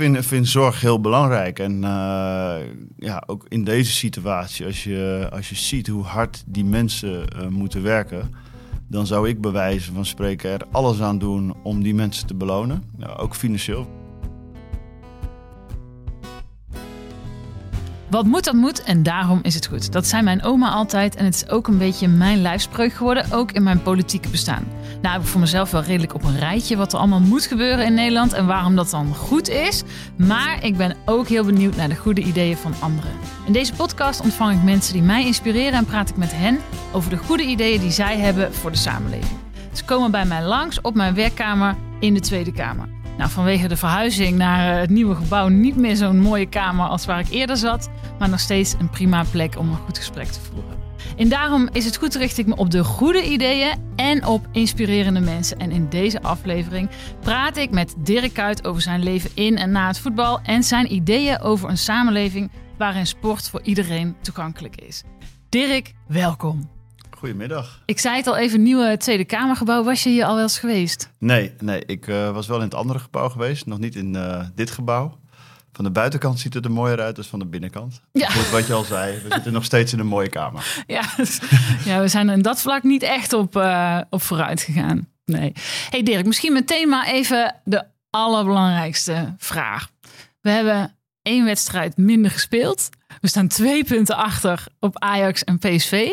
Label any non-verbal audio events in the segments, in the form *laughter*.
vind, vind zorg heel belangrijk. En uh, ja, ook in deze situatie, als je, als je ziet hoe hard die mensen uh, moeten werken, dan zou ik bij van spreken er alles aan doen om die mensen te belonen. Ook financieel. Wat moet, dat moet en daarom is het goed. Dat zei mijn oma altijd en het is ook een beetje mijn lijfspreuk geworden, ook in mijn politieke bestaan. Nou heb ik voor mezelf wel redelijk op een rijtje wat er allemaal moet gebeuren in Nederland en waarom dat dan goed is. Maar ik ben ook heel benieuwd naar de goede ideeën van anderen. In deze podcast ontvang ik mensen die mij inspireren en praat ik met hen over de goede ideeën die zij hebben voor de samenleving. Ze komen bij mij langs op mijn werkkamer in de Tweede Kamer. Nou, vanwege de verhuizing naar eh, het nieuwe gebouw niet meer zo'n mooie kamer als waar ik eerder zat, maar nog steeds een prima plek om een goed gesprek te voeren. En daarom is het goed richt ik me op de goede ideeën en op inspirerende mensen. En in deze aflevering praat ik met Dirk Kuyt over zijn leven in en na het voetbal en zijn ideeën over een samenleving waarin sport voor iedereen toegankelijk is. Dirk, welkom. Goedemiddag. Ik zei het al even, nieuwe Tweede Kamergebouw. Was je hier al wel eens geweest? Nee, nee ik uh, was wel in het andere gebouw geweest. Nog niet in uh, dit gebouw. Van de buitenkant ziet het er mooier uit dan van de binnenkant. Ja. Goed, wat je al zei, we *laughs* zitten nog steeds in een mooie kamer. Ja, ja we zijn in dat vlak niet echt op, uh, op vooruit gegaan. Nee. Hey Dirk, misschien meteen maar even de allerbelangrijkste vraag. We hebben één wedstrijd minder gespeeld. We staan twee punten achter op Ajax en PSV.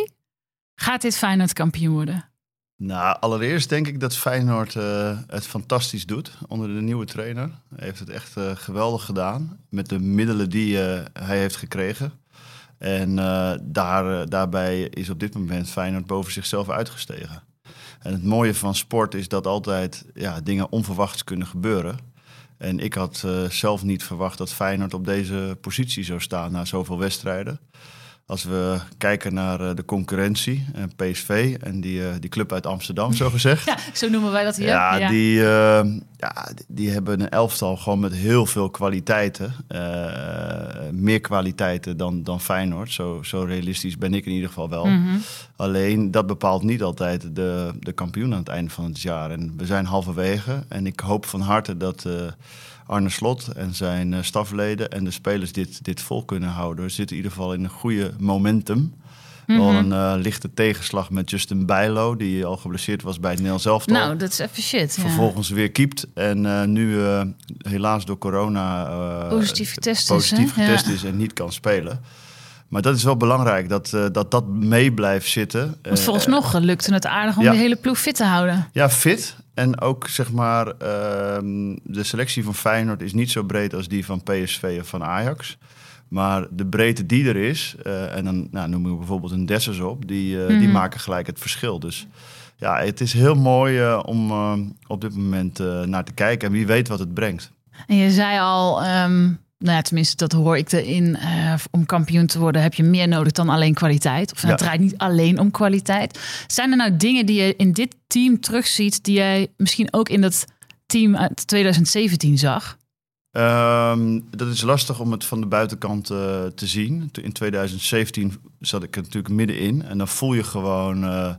Gaat dit Feyenoord kampioen worden? Nou, allereerst denk ik dat Feyenoord uh, het fantastisch doet onder de nieuwe trainer. Hij heeft het echt uh, geweldig gedaan met de middelen die uh, hij heeft gekregen. En daar, daarbij is op dit moment Feyenoord boven zichzelf uitgestegen. En het mooie van sport is dat altijd ja, dingen onverwachts kunnen gebeuren. En ik had zelf niet verwacht dat Feyenoord op deze positie zou staan na zoveel wedstrijden. Als we kijken naar eh, de concurrentie, en eh, PSV en die, eh, die club uit Amsterdam, zo gezegd. Ja, zo noemen wij dat hier. Ja, ja. Die, uh, ja die hebben een elftal gewoon met heel veel kwaliteiten. Uh, meer kwaliteiten dan, dan Feyenoord. Zo, zo realistisch ben ik in ieder geval wel. Mm -hmm. Alleen dat bepaalt niet altijd de, de kampioen aan het einde van het jaar. En we zijn halverwege. En ik hoop van harte dat Arne Slot en zijn uh, stafleden en de spelers dit, dit vol kunnen houden. We zitten in ieder geval in een goede momentum. Mm -hmm. Wel een uh, lichte tegenslag met Justin Bijlo, die al geblesseerd was bij het Nederlands elftal. Nou, dat is even shit. Vervolgens weer kiept en uh, nu helaas door corona positief getest, positief is, getest is en niet kan spelen. Maar dat is wel belangrijk, dat dat, dat mee blijft zitten. Want volgens nog lukte het aardig om ja. de hele ploeg fit te houden. Ja, fit. En ook zeg maar, uh, de selectie van Feyenoord is niet zo breed als die van PSV of van Ajax. Maar de breedte die er is, uh, en dan nou, noemen we bijvoorbeeld een Dessers op, die, uh, mm. die maken gelijk het verschil. Dus ja, het is heel mooi uh, om op dit moment naar te kijken. En wie weet wat het brengt. En je zei al, um, nou ja, tenminste, dat hoor ik erin. Uh, om kampioen te worden heb je meer nodig dan alleen kwaliteit. Of ja. het draait niet alleen om kwaliteit. Zijn er nou dingen die je in dit team terugziet, die jij misschien ook in dat team uit 2017 zag? Um, dat is lastig om het van de buitenkant uh, te zien. In 2017 zat ik er natuurlijk middenin. En dan voel je gewoon uh,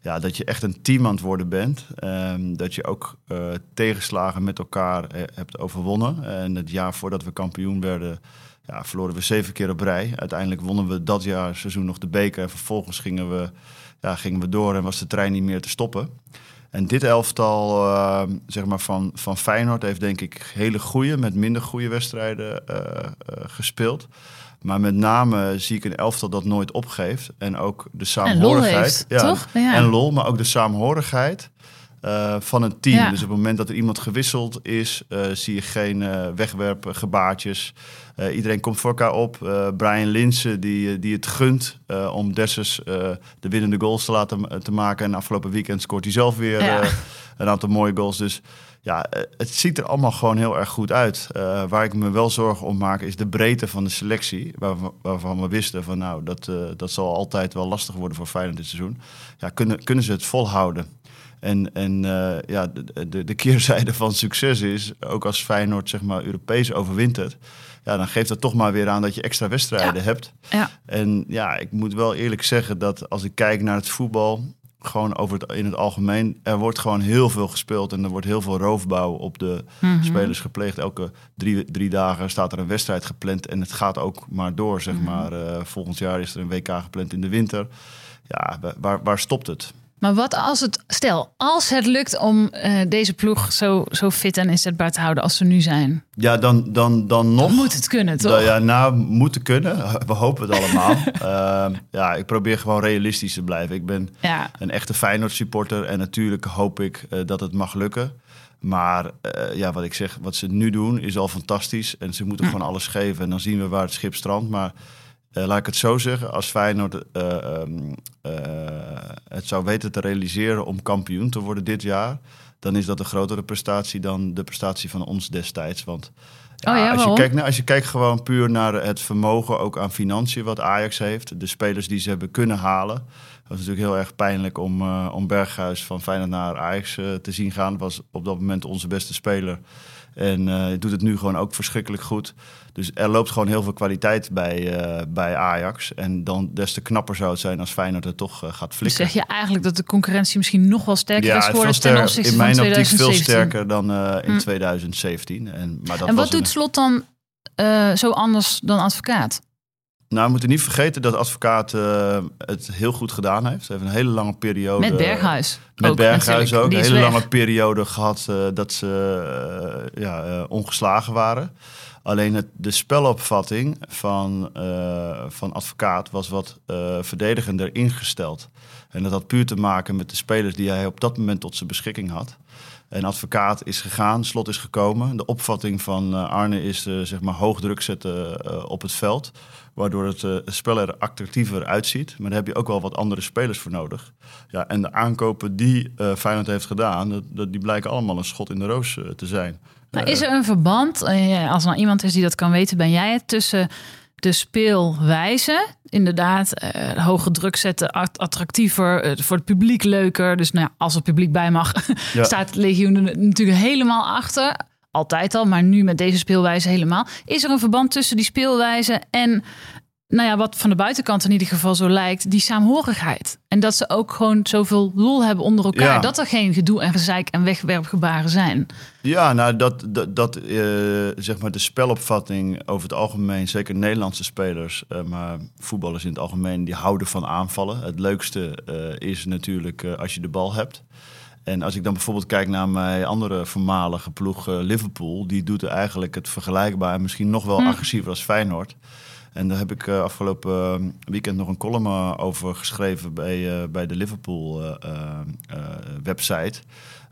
ja, dat je echt een team aan het worden bent. Um, dat je ook uh, tegenslagen met elkaar hebt overwonnen. En het jaar voordat we kampioen werden, ja, verloren we zeven keer op rij. Uiteindelijk wonnen we dat jaar seizoen nog de beker. En vervolgens gingen we, ja, gingen we door en was de trein niet meer te stoppen. En dit elftal uh, zeg maar van, van Feyenoord heeft denk ik hele goede met minder goede wedstrijden uh, gespeeld. Maar met name zie ik een elftal dat nooit opgeeft. En ook de samenhorigheid. En heeft, ja, toch? Ja. En lol, maar ook de samenhorigheid uh, van een team. Ja. Dus op het moment dat er iemand gewisseld is, uh, zie je geen uh, wegwerpgebaartjes. iedereen komt voor elkaar op. Brian Linsen die, die het gunt om Dessers de winnende goals te laten te maken. En afgelopen weekend scoort hij zelf weer ja. een aantal mooie goals. Dus ja, het ziet er allemaal gewoon heel erg goed uit. Uh, waar ik me wel zorgen om maak is de breedte van de selectie. Waar, waarvan we wisten van nou, dat, uh, dat zal altijd wel lastig worden voor Feyenoord dit seizoen. Ja, kunnen, kunnen ze het volhouden? En, en uh, ja, de, de, de, keerzijde van succes is, ook als Feyenoord zeg maar Europees overwintert, ja, dan geeft dat toch maar weer aan dat je extra wedstrijden ja. hebt. Ja. En ja, ik moet wel eerlijk zeggen dat als ik kijk naar het voetbal, gewoon over het, in het algemeen. Er wordt gewoon heel veel gespeeld en er wordt heel veel roofbouw op de Mhm. spelers gepleegd. Elke drie, drie dagen staat er een wedstrijd gepland en het gaat ook maar door, zeg Mhm. maar. Eh, volgend jaar is er een WK gepland in de winter. Ja, wa- waar, waar stopt het? Maar wat als het, stel, als het lukt om eh, deze ploeg zo, zo fit en inzetbaar te houden als ze nu zijn, Ja, dan, dan, dan nog. dan moet het kunnen, toch? Ja, nou, moeten kunnen. *laughs* We hopen het allemaal. *laughs* Ehm, ja, ik probeer gewoon realistisch te blijven. Ik ben Ja, een echte Feyenoord supporter en natuurlijk hoop ik eh, dat het mag lukken. Maar eh, ja, wat ik zeg, wat ze nu doen is al fantastisch. En ze moeten gewoon alles geven en dan zien we waar het schip strandt. Maar eh, laat ik het zo zeggen, als Feyenoord eh, ehm, eh, het zou weten te realiseren om kampioen te worden dit jaar... dan is dat een grotere prestatie dan de prestatie van ons destijds. Want ja, Oh ja, als, je kijkt, als je kijkt gewoon puur naar het vermogen ook aan financiën wat Ajax heeft. De spelers die ze hebben kunnen halen. Het was natuurlijk heel erg pijnlijk om, om Berghuis van Feyenoord naar Ajax te zien gaan. Was op dat moment onze beste speler. En eh, doet het nu gewoon ook verschrikkelijk goed. Dus er loopt gewoon heel veel kwaliteit bij, eh, bij Ajax. En dan des te knapper zou het zijn als Feyenoord er toch eh, gaat dus flikken. zeg je eigenlijk dat de concurrentie misschien nog wel sterker is geworden ten opzichte in van mijn optiek veel 2017? sterker dan in Hm. 2017. En, maar dat en was wat een- doet Slot dan zo anders dan advocaat? Nou, we moeten niet vergeten dat advocaat eh, het heel goed gedaan heeft. Hij heeft een hele lange periode. Met Berghuis. Met ook, Berghuis ook. Een hele weg. lange periode gehad eh, dat ze eh, ja, ongeslagen waren. Alleen het, de spelopvatting van, van advocaat was wat verdedigender ingesteld. En dat had puur te maken met de spelers die hij op dat moment tot zijn beschikking had. En advocaat is gegaan, slot is gekomen. De opvatting van Arne is zeg maar hoog druk zetten op het veld. Waardoor het eh, spel er attractiever uitziet. Maar daar heb je ook wel wat andere spelers voor nodig. Ja, en de aankopen die eh Feyenoord heeft gedaan, dat, dat, die blijken allemaal een schot in de roos eh, te zijn. Maar is er een verband, als er nou iemand is die dat kan weten, ben jij het, tussen de speelwijze, inderdaad, hoge druk zetten, at- attractiever, voor het publiek leuker. Dus nou ja, als er publiek bij mag, *laughs* Ja. staat Legioen er natuurlijk helemaal achter. Altijd al, maar nu met deze speelwijze helemaal. Is er een verband tussen die speelwijze en, nou ja, wat van de buitenkant in ieder geval zo lijkt, die saamhorigheid? En dat ze ook gewoon zoveel lol hebben onder elkaar. Ja. Dat er geen gedoe en gezeik en wegwerpgebaren zijn. Ja, nou, dat, dat, dat eh, zeg maar de spelopvatting over het algemeen, zeker Nederlandse spelers, eh, maar voetballers in het algemeen, die houden van aanvallen. Het leukste eh, is natuurlijk als je de bal hebt. En als ik dan bijvoorbeeld kijk naar mijn andere voormalige ploeg, eh, Liverpool, die doet eigenlijk het vergelijkbaar, misschien nog wel Hm. agressiever als Feyenoord. En daar heb ik eh, afgelopen eh, weekend nog een column over geschreven bij, bij de Liverpool website.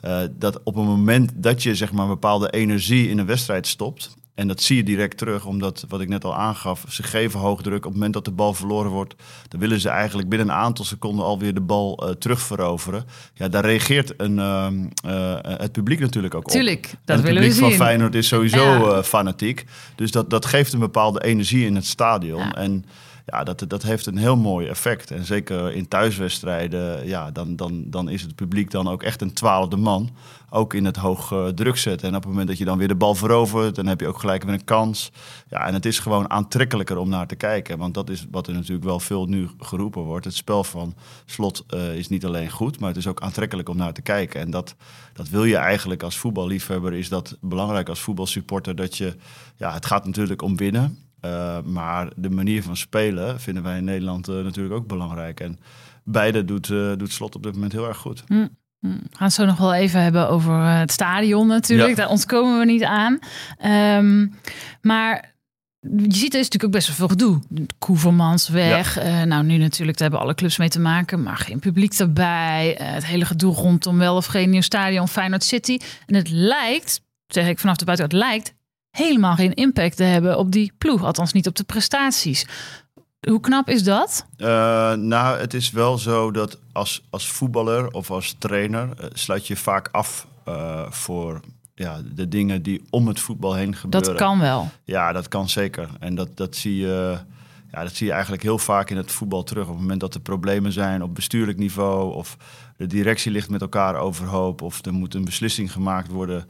Eh, dat op het moment dat je zeg maar, een bepaalde energie in een wedstrijd stopt. En dat zie je direct terug, omdat wat ik net al aangaf, ze geven hoog druk. Op het moment dat de bal verloren wordt, dan willen ze eigenlijk binnen een aantal seconden alweer de bal eh, terugveroveren. Ja, daar reageert een, ehm, eh, het publiek natuurlijk ook op. Tuurlijk, dat het willen we publiek van zien. Feyenoord is sowieso Ja. eh, fanatiek. Dus dat, dat geeft een bepaalde energie in het stadion. Ja. En ja, dat, dat heeft een heel mooi effect. En zeker in thuiswedstrijden, ja, dan, dan, dan is het publiek dan ook echt een twaalfde man. Ook in het hoog eh, druk zetten. En op het moment dat je dan weer de bal verovert, dan heb je ook gelijk weer een kans. Ja, en het is gewoon aantrekkelijker om naar te kijken. Want dat is wat er natuurlijk wel veel nu geroepen wordt. Het spel van Slot eh, is niet alleen goed, maar het is ook aantrekkelijk om naar te kijken. En dat, dat wil je eigenlijk als voetballiefhebber, is dat belangrijk als voetbalsupporter. Dat je, ja, het gaat natuurlijk om winnen. Uh, maar de manier van spelen vinden wij in Nederland uh, natuurlijk ook belangrijk. En beide doet, uh, doet Slot op dit moment heel erg goed. Hm. We gaan het zo nog wel even hebben over eh, het stadion natuurlijk. Ja. Daar ontkomen we niet aan. Um, maar je ziet er is natuurlijk ook best wel veel gedoe. Koevermans weg. Ja. Uh, nou, nu natuurlijk, daar hebben alle clubs mee te maken. Maar geen publiek erbij. Uh, het hele gedoe rondom wel of geen nieuw stadion. Feyenoord City. En het lijkt, zeg ik vanaf de buitenkant, het lijkt helemaal geen impact te hebben op die ploeg. Althans niet op de prestaties. Hoe knap is dat? Uh, nou, het is wel zo dat als, als voetballer of als trainer uh, sluit je vaak af uh, voor ja, de dingen die om het voetbal heen gebeuren. Dat kan wel. Ja, dat kan zeker. En dat, dat, zie je, ja, dat zie je eigenlijk heel vaak in het voetbal terug. Op het moment dat er problemen zijn op bestuurlijk niveau... of de directie ligt met elkaar overhoop... of er moet een beslissing gemaakt worden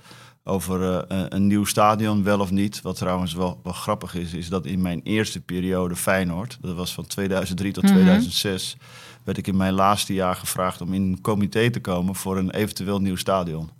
over een nieuw stadion, wel of niet. Wat trouwens wel, wel grappig is, is dat in mijn eerste periode Feyenoord, dat was van 2003 tot 2006, werd ik in mijn laatste jaar gevraagd om in een comité te komen voor een eventueel nieuw stadion.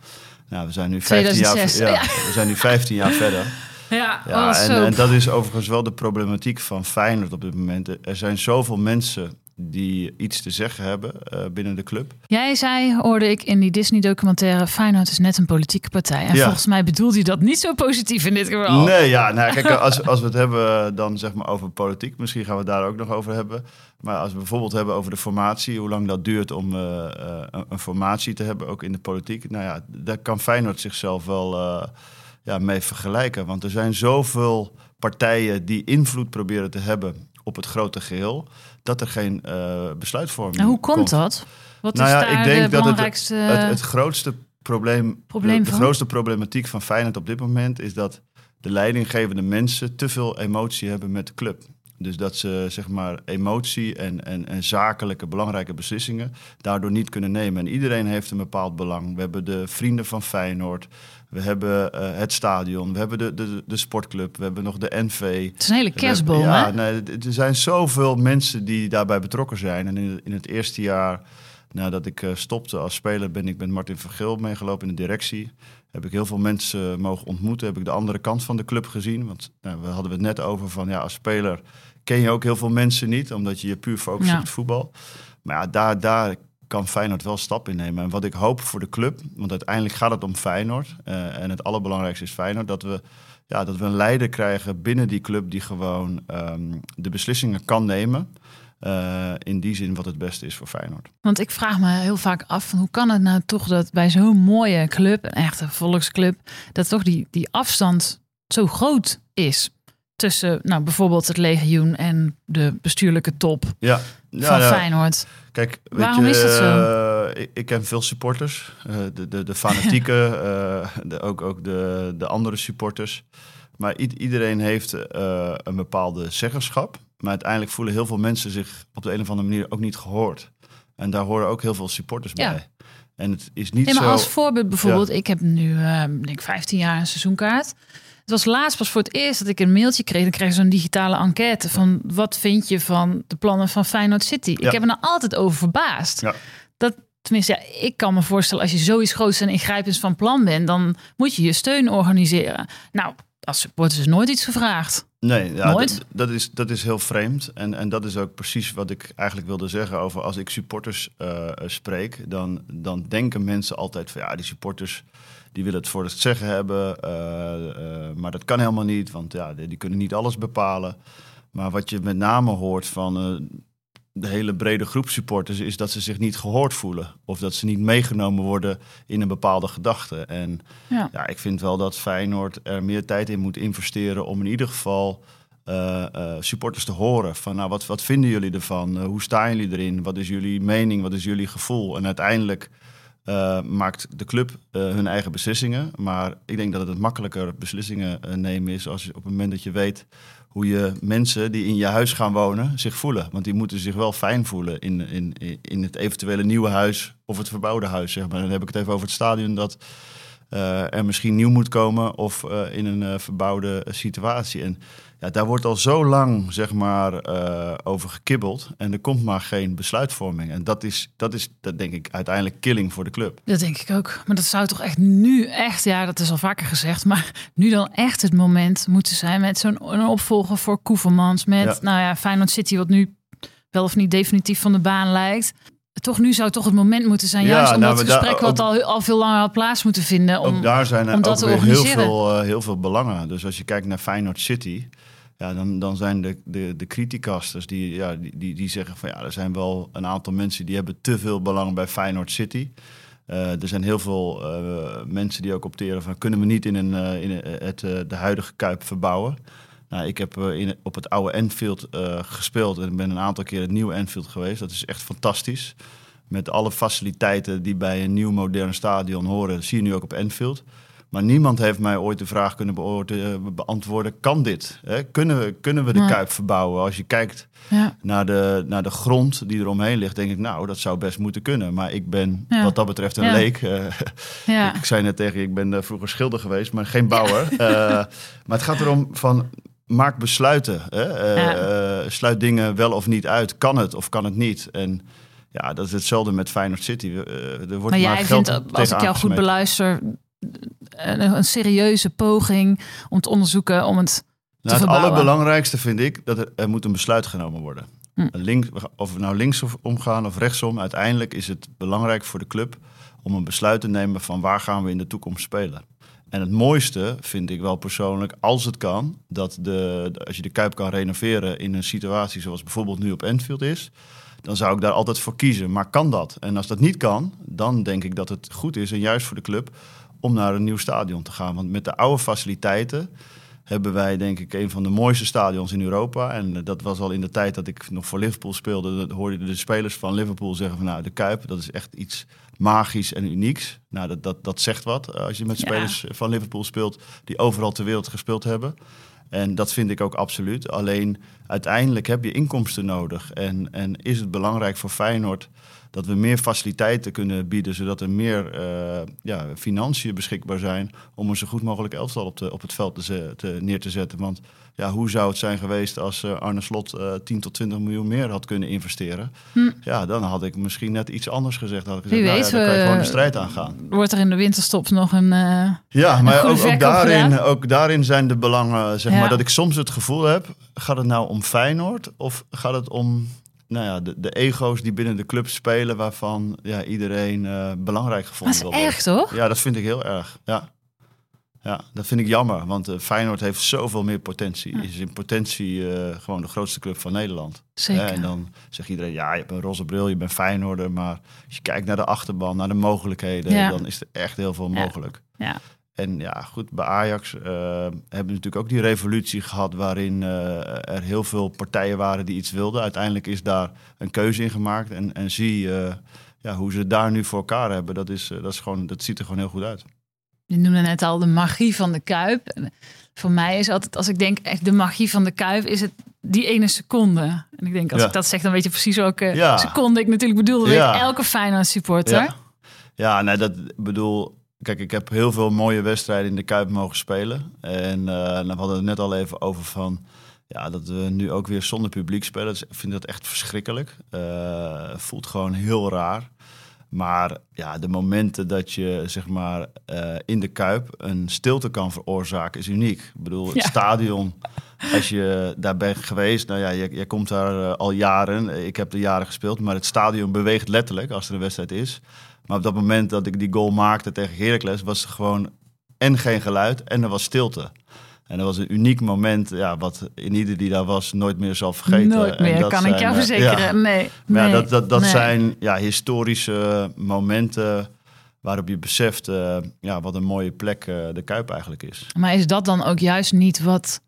Nou, we zijn nu 15 jaar, ja, we zijn nu 15 jaar verder. *laughs* Ja, ja oh, en, en, dat is overigens wel de problematiek van Feyenoord op dit moment. Er zijn zoveel mensen die iets te zeggen hebben uh, binnen de club. Jij zei, hoorde ik in die Disney-documentaire... Feyenoord is net een politieke partij. En volgens mij bedoelt hij dat niet zo positief in dit geval. Nee, ja, nou, kijk, *laughs* als, als we het hebben dan zeg maar over politiek... misschien gaan we het daar ook nog over hebben. Maar als we bijvoorbeeld hebben over de formatie... hoe lang dat duurt om uh, uh, een formatie te hebben, ook in de politiek... nou ja, daar kan Feyenoord zichzelf wel ja, mee vergelijken. Want er zijn zoveel partijen die invloed proberen te hebben op het grote geheel, dat er geen uh, besluitvorming En hoe komt, dat? Wat nou is ja, daar ik denk de belangrijkste... dat het, het, het grootste probleem, probleem de, de grootste problematiek van Feyenoord op dit moment is dat de leidinggevende mensen te veel emotie hebben met de club. Dus dat ze zeg maar emotie en, en, en zakelijke belangrijke beslissingen daardoor niet kunnen nemen. En iedereen heeft een bepaald belang. We hebben de vrienden van Feyenoord, we hebben uh, het stadion, we hebben de, de, de sportclub, we hebben nog de NV. Het is een hele kerstboom, Ja, nee, er zijn zoveel mensen die daarbij betrokken zijn. En in, in het eerste jaar nadat ik uh, stopte als speler, ben ik met Martin Vergil meegelopen in de directie. Heb ik heel veel mensen mogen ontmoeten. Heb ik de andere kant van de club gezien. Want nou, we hadden het net over van ja, als speler ken je ook heel veel mensen niet, omdat je je puur focust op het voetbal. Maar ja, daar, daar kan Feyenoord wel stap in nemen. En wat ik hoop voor de club, want uiteindelijk gaat het om Feyenoord. Uh, en het allerbelangrijkste is Feyenoord, dat we, ja, dat we een leider krijgen binnen die club die gewoon um, de beslissingen kan nemen. Uh, in die zin wat het beste is voor Feyenoord. Want ik vraag me heel vaak af, hoe kan het nou toch dat bij zo'n mooie club, een echte volksclub, dat toch die, die afstand zo groot is? tussen nou, bijvoorbeeld het legioen en de bestuurlijke top ja. Ja, van ja. Feyenoord. Kijk, waarom je, is dat zo? Uh, ik, ik, ken veel supporters, uh, de, de, de fanatieke, uh, *laughs* de, ook, ook de, de andere supporters. Maar iedereen heeft een bepaalde zeggenschap. Maar uiteindelijk voelen heel veel mensen zich op de een of andere manier ook niet gehoord. En daar horen ook heel veel supporters bij. En het is niet nee, maar zo... als voorbeeld bijvoorbeeld, ik heb nu denk 15 jaar een seizoenkaart. Het was laatst pas voor het eerst dat ik een mailtje kreeg. Dan kreeg zo'n digitale enquête van wat vind je van de plannen van Feyenoord City. Ik heb er nou altijd over verbaasd. Ja. Dat, tenminste, ja, ik kan me voorstellen als je zoiets groots en ingrijpends van plan bent, dan moet je je steun organiseren. Nou, als supporters is nooit iets gevraagd. Nee, ja, Nooit? Dat, is, dat is heel vreemd. En, en dat is ook precies wat ik eigenlijk wilde zeggen over als ik supporters uh, spreek, dan, dan denken mensen altijd van ja, die supporters die willen het voor het zeggen hebben. Uh, uh, maar dat kan helemaal niet, want ja, die, die, kunnen niet alles bepalen. Maar wat je met name hoort van uh, de hele brede groep supporters is dat ze zich niet gehoord voelen. Of dat ze niet meegenomen worden in een bepaalde gedachte. En ja. ja ik vind wel dat Feyenoord er meer tijd in moet investeren om in ieder geval supporters te horen. Van nou, wat, wat vinden jullie ervan? hoe staan jullie erin? Wat is jullie mening? Wat is jullie gevoel? En uiteindelijk uh, maakt de club uh, hun eigen beslissingen. Maar ik denk dat het het makkelijker beslissingen uh, nemen is als je op het moment dat je weet hoe je mensen die in je huis gaan wonen zich voelen. Want die moeten zich wel fijn voelen in, in, in het eventuele nieuwe huis of het verbouwde huis. Zeg maar. Dan heb ik het even over het stadion dat er misschien nieuw moet komen of in een verbouwde situatie. En ja, daar wordt al zo lang zeg maar, uh, over gekibbeld. En er komt maar geen besluitvorming. En dat is, dat is dat denk ik, uiteindelijk killing voor de club. Dat denk ik ook. Maar dat zou toch echt nu echt, ja, dat is al vaker gezegd. Maar *laughs* nu dan echt het moment moeten zijn met zo'n opvolger voor Koevermans. Met, nou ja, Feyenoord City, wat nu wel of niet definitief van de baan lijkt toch nu zou toch het moment moeten zijn, juist ja, nou, dat gesprek wat al, al veel langer had plaats moeten vinden. Om, ook daar zijn er om dat organiseren. Heel veel, uh, heel veel belangen. Dus als je kijkt naar Feyenoord City, ja, dan, dan zijn de, de, de criticasters die, ja, die, die, die zeggen van ja, er zijn wel een aantal mensen die hebben te veel belang bij Feyenoord City. Uh, er zijn heel veel uh, mensen die ook opteren van kunnen we niet in, een, in het, de huidige Kuip verbouwen. Nou, ik heb in, op het oude Enfield gespeeld en ben een aantal keer het nieuwe Enfield geweest. Dat is echt fantastisch. Met alle faciliteiten die bij een nieuw modern stadion horen, zie je nu ook op Enfield. Maar niemand heeft mij ooit de vraag kunnen beantwoorden: kan dit? Hè? Kunnen, we, kunnen we de Kuip verbouwen? Als je kijkt ja. naar, de, naar de grond die er omheen ligt, denk ik, nou, dat zou best moeten kunnen. Maar ik ben wat dat betreft een leek. Uh, *laughs* ik zei net tegen je, ik ben vroeger schilder geweest, maar geen bouwer. *laughs* maar het gaat erom van maak besluiten. Hè? Uh, sluit dingen wel of niet uit. Kan het of kan het niet? En ja, dat is hetzelfde met Feyenoord City. Uh, er wordt maar jij vindt, als ik jou goed beluister, een, een, serieuze poging om te onderzoeken om het nou, Het allerbelangrijkste vind ik dat er, er moet een besluit genomen worden. Hm. Links, of we nou links omgaan of rechtsom, uiteindelijk is het belangrijk voor de club om een besluit te nemen van waar gaan we in de toekomst spelen. En het mooiste vind ik wel persoonlijk, als het kan, dat de, als je de Kuip kan renoveren in een situatie zoals bijvoorbeeld nu op Enfield is, dan zou ik daar altijd voor kiezen. Maar kan dat? En als dat niet kan, dan denk ik dat het goed is en juist voor de club om naar een nieuw stadion te gaan. Want met de oude faciliteiten hebben wij denk ik een van de mooiste stadions in Europa. En dat was al in de tijd dat ik nog voor Liverpool speelde. Dat hoorde de spelers van Liverpool zeggen van nou, de Kuip, dat is echt iets magisch en unieks. Nou, dat, dat, dat zegt wat eh, als je met spelers van Liverpool speelt die overal ter wereld gespeeld hebben. En dat vind ik ook absoluut. Alleen uiteindelijk heb je inkomsten nodig. En, en is het belangrijk voor Feyenoord dat we meer faciliteiten kunnen bieden, zodat er meer uh, ja, financiën beschikbaar zijn om een zo goed mogelijk elftal op, de, op het veld te, te, neer te zetten. Want ja, hoe zou het zijn geweest als uh, Arne Slot uh, eh, 10 tot 20 miljoen meer had kunnen investeren? Hm. Ja, dan had ik misschien net iets anders gezegd. Had ik gezegd, Wie nou weet, ja, dan kan je gewoon de strijd aangaan. Wordt er in de winterstop nog een. ja, maar ook, ook, daarin, ook daarin zijn de belangen, zeg maar, dat ik soms het gevoel heb: gaat het nou om Feyenoord of gaat het om nou ja, de, de, ego's die binnen de club spelen, waarvan ja, iedereen uh, belangrijk gevonden wordt. Dat is erg, toch? Ja, dat vind ik heel erg. Ja, ja dat vind ik jammer, want uh, Feyenoord heeft zoveel meer potentie. Is in potentie uh, gewoon de grootste club van Nederland. Zeker. en dan zegt iedereen, ja, je hebt een roze bril, je bent Feyenoorder. Maar als je kijkt naar de achterban, naar de mogelijkheden, ja. dan is er echt heel veel mogelijk. Ja. En ja, goed, bij Ajax uh, hebben we natuurlijk ook die revolutie gehad waarin uh, er heel veel partijen waren die iets wilden. Uiteindelijk is daar een keuze in gemaakt. En, en zie uh, ja, hoe ze daar nu voor elkaar hebben. Dat, is, dat, is gewoon, dat ziet er gewoon heel goed uit. Je noemde net al de magie van de Kuip. En voor mij is altijd, als ik denk echt de magie van de Kuip, is het die ene seconde. En ik denk, als ik dat zeg, dan weet je precies welke ja. seconde ik natuurlijk bedoel. Ja. elke Feyenoord supporter. Ja, ja nee, dat bedoel Kijk, ik heb heel veel mooie wedstrijden in de Kuip mogen spelen. En uh, we hadden het net al even over van... Ja, dat we nu ook weer zonder publiek spelen. Dus ik vind dat echt verschrikkelijk. Uh, voelt gewoon heel raar. Maar ja, de momenten dat je zeg maar uh, in de Kuip een stilte kan veroorzaken is uniek. Ik bedoel, het stadion, als je daar bent geweest, nou ja, je, je komt daar al jaren. Ik heb er jaren gespeeld, maar het stadion beweegt letterlijk als er een wedstrijd is. Maar op dat moment dat ik die goal maakte tegen Heracles, was er gewoon en geen geluid en er was stilte. En dat was een uniek moment, ja, wat in ieder die daar was nooit meer zal vergeten. Nooit meer, dat kan ik jou verzekeren. Nee, maar dat, dat, dat zijn ja, historische momenten waarop je beseft uh, ja, wat een mooie plek uh, de Kuip eigenlijk is. Maar is dat dan ook juist niet wat,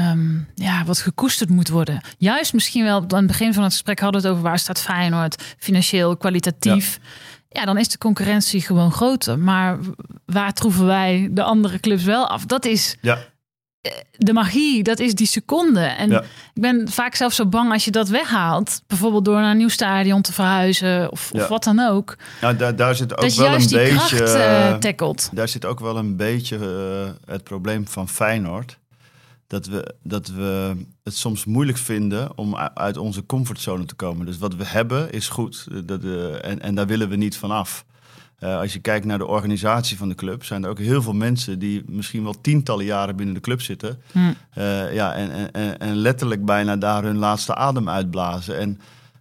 um, ja, wat gekoesterd moet worden? Juist misschien wel, aan het begin van het gesprek hadden we het over waar staat Feyenoord, financieel, kwalitatief. Ja ja, dan is de concurrentie gewoon groter. Maar waar troeven wij de andere clubs wel af? Dat is ja. Eh, de magie, dat is die seconde. En ik ben vaak zelf zo bang als je dat weghaalt. Bijvoorbeeld door naar een nieuw stadion te verhuizen of, of wat dan ook. Nou, daar, daar zit ook wel een beetje. Uh, daar zit ook wel een beetje uh, het probleem van Feyenoord dat we, dat we het soms moeilijk vinden om uit onze comfortzone te komen. Dus wat we hebben is goed dat, uh, en, en daar willen we niet van af. Uh, als je kijkt naar de organisatie van de club, zijn er ook heel veel mensen die misschien wel tientallen jaren binnen de club zitten. Hm. Uh, ja, en, en, en letterlijk bijna daar hun laatste adem uitblazen. En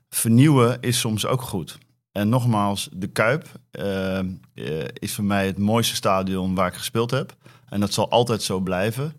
vernieuwen is soms ook goed. En nogmaals, de Kuip is voor mij het mooiste stadion waar ik gespeeld heb. En dat zal altijd zo blijven.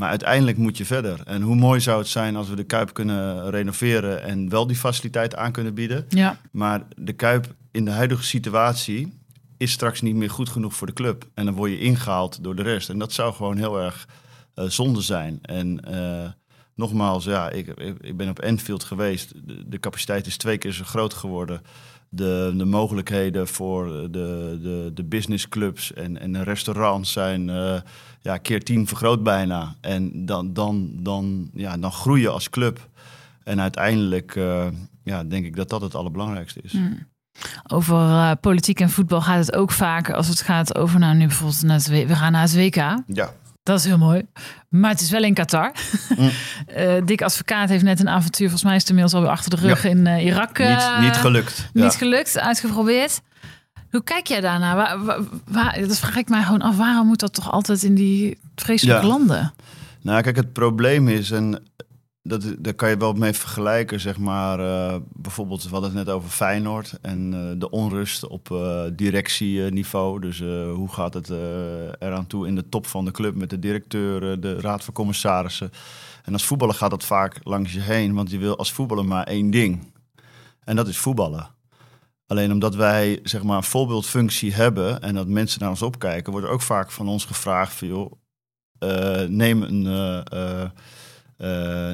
Maar uiteindelijk moet je verder. En hoe mooi zou het zijn als we de Kuip kunnen renoveren en wel die faciliteit aan kunnen bieden. Ja. Maar de Kuip in de huidige situatie is straks niet meer goed genoeg voor de club. En dan word je ingehaald door de rest. En dat zou gewoon heel erg uh, zonde zijn. En uh, nogmaals, ja, ik, ik, ben op Enfield geweest. De, de, capaciteit is twee keer zo groot geworden. De, de mogelijkheden voor de, de, de businessclubs en, en de restaurants zijn uh, ja, keer tien vergroot bijna. En dan, dan, dan, ja, dan groei je als club. En uiteindelijk uh, ja, denk ik dat dat het allerbelangrijkste is. Mm. Over uh, politiek en voetbal gaat het ook vaak als het gaat over, nou nu bijvoorbeeld, naar het, we gaan naar het WK. Ja. Dat is heel mooi. Maar het is wel in Qatar. Mm. *laughs* uh, Dick Advocaat heeft net een avontuur, volgens mij is het inmiddels alweer achter de rug in uh, Irak. niet, niet gelukt. Niet gelukt, uitgeprobeerd. Hoe kijk jij daarnaar? Waar, waar, waar, dat vraag ik mij gewoon af. Waarom moet dat toch altijd in die vreselijke landen? Nou, kijk, het probleem is, en dat, daar kan je wel mee vergelijken, zeg maar. Uh, bijvoorbeeld, we hadden het net over Feyenoord en uh, de onrust op uh, directieniveau. Dus hoe gaat het eraan toe in de top van de club met de directeur, de raad van commissarissen. En als voetballer gaat dat vaak langs je heen, want je wil als voetballer maar één ding. En dat is voetballen. Alleen omdat wij zeg maar een voorbeeldfunctie hebben en dat mensen naar ons opkijken, wordt er ook vaak van ons gevraagd: van, joh, neem een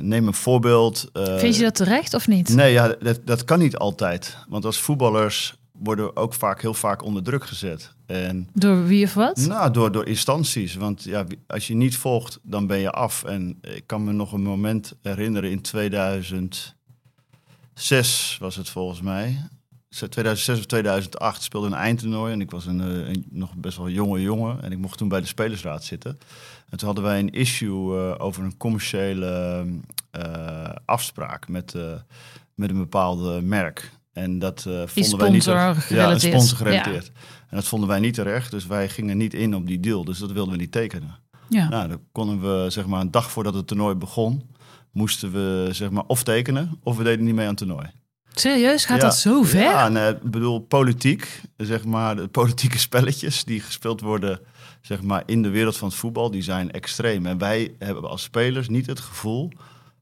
neem een voorbeeld. Uh, Vind je dat terecht of niet? Nee, ja, dat, dat kan niet altijd. Want als voetballers worden ook vaak heel vaak onder druk gezet. En, door wie of wat? Nou, door, door instanties. Want ja, als je niet volgt, dan ben je af. En ik kan me nog een moment herinneren in 2006 was het volgens mij. 2006 of 2008 speelde een eindtoernooi en ik was een, een, nog best wel jonge jongen en ik mocht toen bij de spelersraad zitten. En toen hadden wij een issue uh, over een commerciële uh, afspraak met, uh, met een bepaalde merk. En dat vonden wij niet ja, een sponsor gerelateerd. Ja. En dat vonden wij niet terecht, dus wij gingen niet in op die deal. Dus dat wilden we niet tekenen. Ja. Nou, dan konden we zeg maar een dag voordat het toernooi begon, moesten we zeg maar of tekenen of we deden niet mee aan het toernooi. Serieus? Gaat dat zo ver? Ja, nee, ik bedoel, politiek, zeg maar, de politieke spelletjes die gespeeld worden zeg maar, in de wereld van het voetbal, die zijn extreem. En wij hebben als spelers niet het gevoel,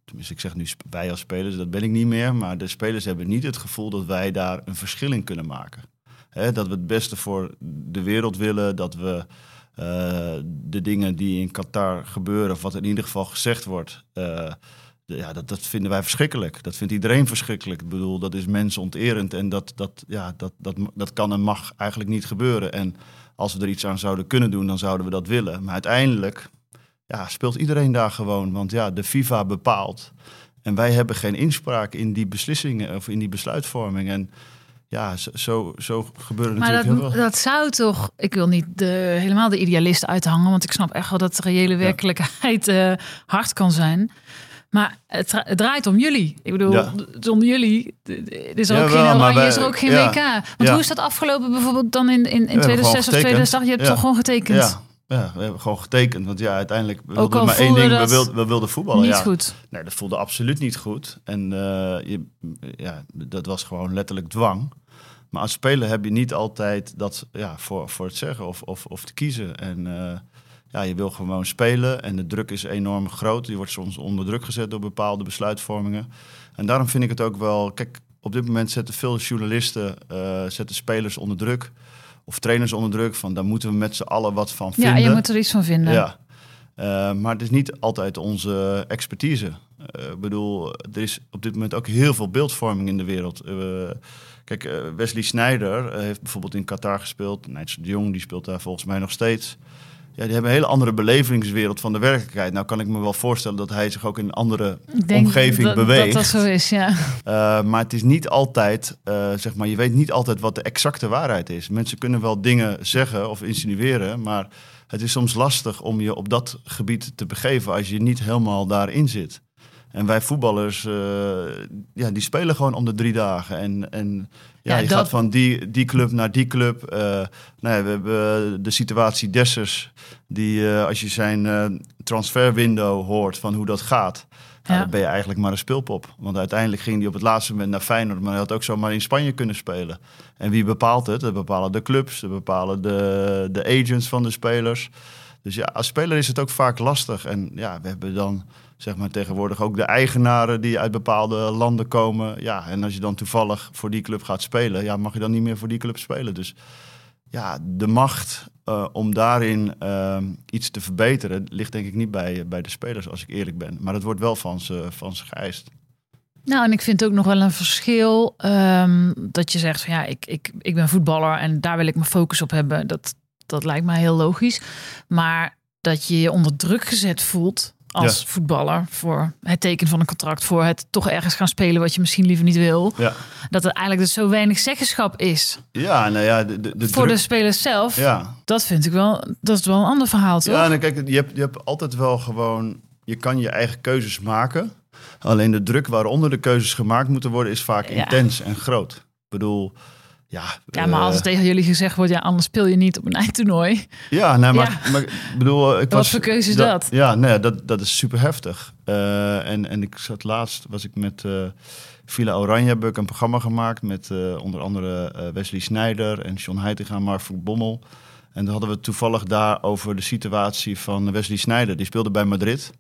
tenminste ik zeg nu wij als spelers, dat ben ik niet meer, maar de spelers hebben niet het gevoel dat wij daar een verschil in kunnen maken. dat we het beste voor de wereld willen, dat we uh, de dingen die in Qatar gebeuren, of wat in ieder geval gezegd wordt, uh, ja, dat, dat vinden wij verschrikkelijk. Dat vindt iedereen verschrikkelijk. Ik bedoel, dat is mensonterend en dat, dat, ja, dat, dat, dat kan en mag eigenlijk niet gebeuren. En als we er iets aan zouden kunnen doen, dan zouden we dat willen. Maar uiteindelijk ja, speelt iedereen daar gewoon. Want ja, de FIFA bepaalt. En wij hebben geen inspraak in die beslissingen of in die besluitvorming. En ja, zo, zo gebeurt maar natuurlijk dat, heel dat zou toch... Ik wil niet de, helemaal de idealist uithangen... want ik snap echt wel dat de reële werkelijkheid uh, hard kan zijn... Maar het, draait om jullie. Ik bedoel, ja. zonder jullie is er ook geen oranje, is er ook geen WK. Want hoe is dat afgelopen bijvoorbeeld dan in, in, in 2006 of 2008? Je hebt toch gewoon getekend? Ja. Ja, we hebben gewoon getekend. Want ja, uiteindelijk we wilden maar één ding. We wilden, we wilden voetballen. Niet ja. goed. Nee, dat voelde absoluut niet goed. En uh, je, ja, dat was gewoon letterlijk dwang. Maar als speler heb je niet altijd dat ja, voor, voor het zeggen of, of, of te kiezen. En uh, ja, je wil gewoon spelen en de druk is enorm groot. Die wordt soms onder druk gezet door bepaalde besluitvormingen. En daarom vind ik het ook wel... Kijk, op dit moment zetten veel journalisten uh, zetten spelers onder druk. Of trainers onder druk. Van daar moeten we met z'n allen wat van vinden. Ja, je moet er iets van vinden. Ja. Uh, maar het is niet altijd onze expertise. Uh, ik bedoel, er is op dit moment ook heel veel beeldvorming in de wereld. kijk, Wesley Sneijder heeft bijvoorbeeld in Qatar gespeeld. Nigel de Jong die speelt daar volgens mij nog steeds ja, die hebben een hele andere belevingswereld van de werkelijkheid. Nou kan ik me wel voorstellen dat hij zich ook in een andere omgeving dat, beweegt. Dat dat zo is, ja. Uh, *laughs* maar het is niet altijd, uh, zeg maar, je weet niet altijd wat de exacte waarheid is. Mensen kunnen wel dingen zeggen of insinueren, maar het is soms lastig om je op dat gebied te begeven als je niet helemaal daarin zit. En wij voetballers, uh, ja, die spelen gewoon om de drie dagen. En, en ja, ja je dat... gaat van die, die club naar die club. Uh, nou ja, we hebben de situatie Dessers, die uh, als je zijn transferwindow hoort van hoe dat gaat. Ja. dan ben je eigenlijk maar een speelpop. Want uiteindelijk ging hij op het laatste moment naar Feyenoord, maar hij had ook zomaar in Spanje kunnen spelen. En wie bepaalt het? Dat bepalen de clubs, dat bepalen de, de agents van de spelers. Dus ja, als speler is het ook vaak lastig. En ja, we hebben dan zeg maar tegenwoordig ook de eigenaren die uit bepaalde landen komen. Ja, en als je dan toevallig voor die club gaat spelen, ja, mag je dan niet meer voor die club spelen. Dus ja, de macht uh, om daarin uh, iets te verbeteren ligt denk ik niet bij, bij de spelers, als ik eerlijk ben. Maar dat wordt wel van ze, van ze geëist. Nou, en ik vind ook nog wel een verschil ehm, dat je zegt van ja, ik, ik, ik ben voetballer en daar wil ik mijn focus op hebben. Dat, dat lijkt mij heel logisch. Maar dat je je onder druk gezet voelt als voetballer voor het tekenen van een contract, voor het toch ergens gaan spelen wat je misschien liever niet wil. Ja. Dat er eigenlijk dus zo weinig zeggenschap is. Ja, nou ja, de, de, de voor druk- de spelers zelf. Ja, Dat vind ik wel, dat is wel een ander verhaal, toch? Ja, en kijk, je hebt, je hebt altijd wel gewoon... Je kan je eigen keuzes maken. Alleen de druk waaronder de keuzes gemaakt moeten worden... is vaak Ja. intens en groot. Ik bedoel, ja... Ja, maar als eh, het tegen jullie gezegd wordt, ja, anders speel je niet op een *laughs* eindtoernooi. Ja, nee, maar, maar ik bedoel... eh, Ik Wat was, voor keuze is dat? Ja, nee, dat, dat is super heftig. Eh, en, en ik zat laatst, was ik met... eh Villa Oranje heb ik een programma gemaakt... met onder andere Wesley Snijder en John Heitinga Mark Bommel... En dan hadden we toevallig daar over de situatie van Wesley Snijder. Die speelde bij Madrid.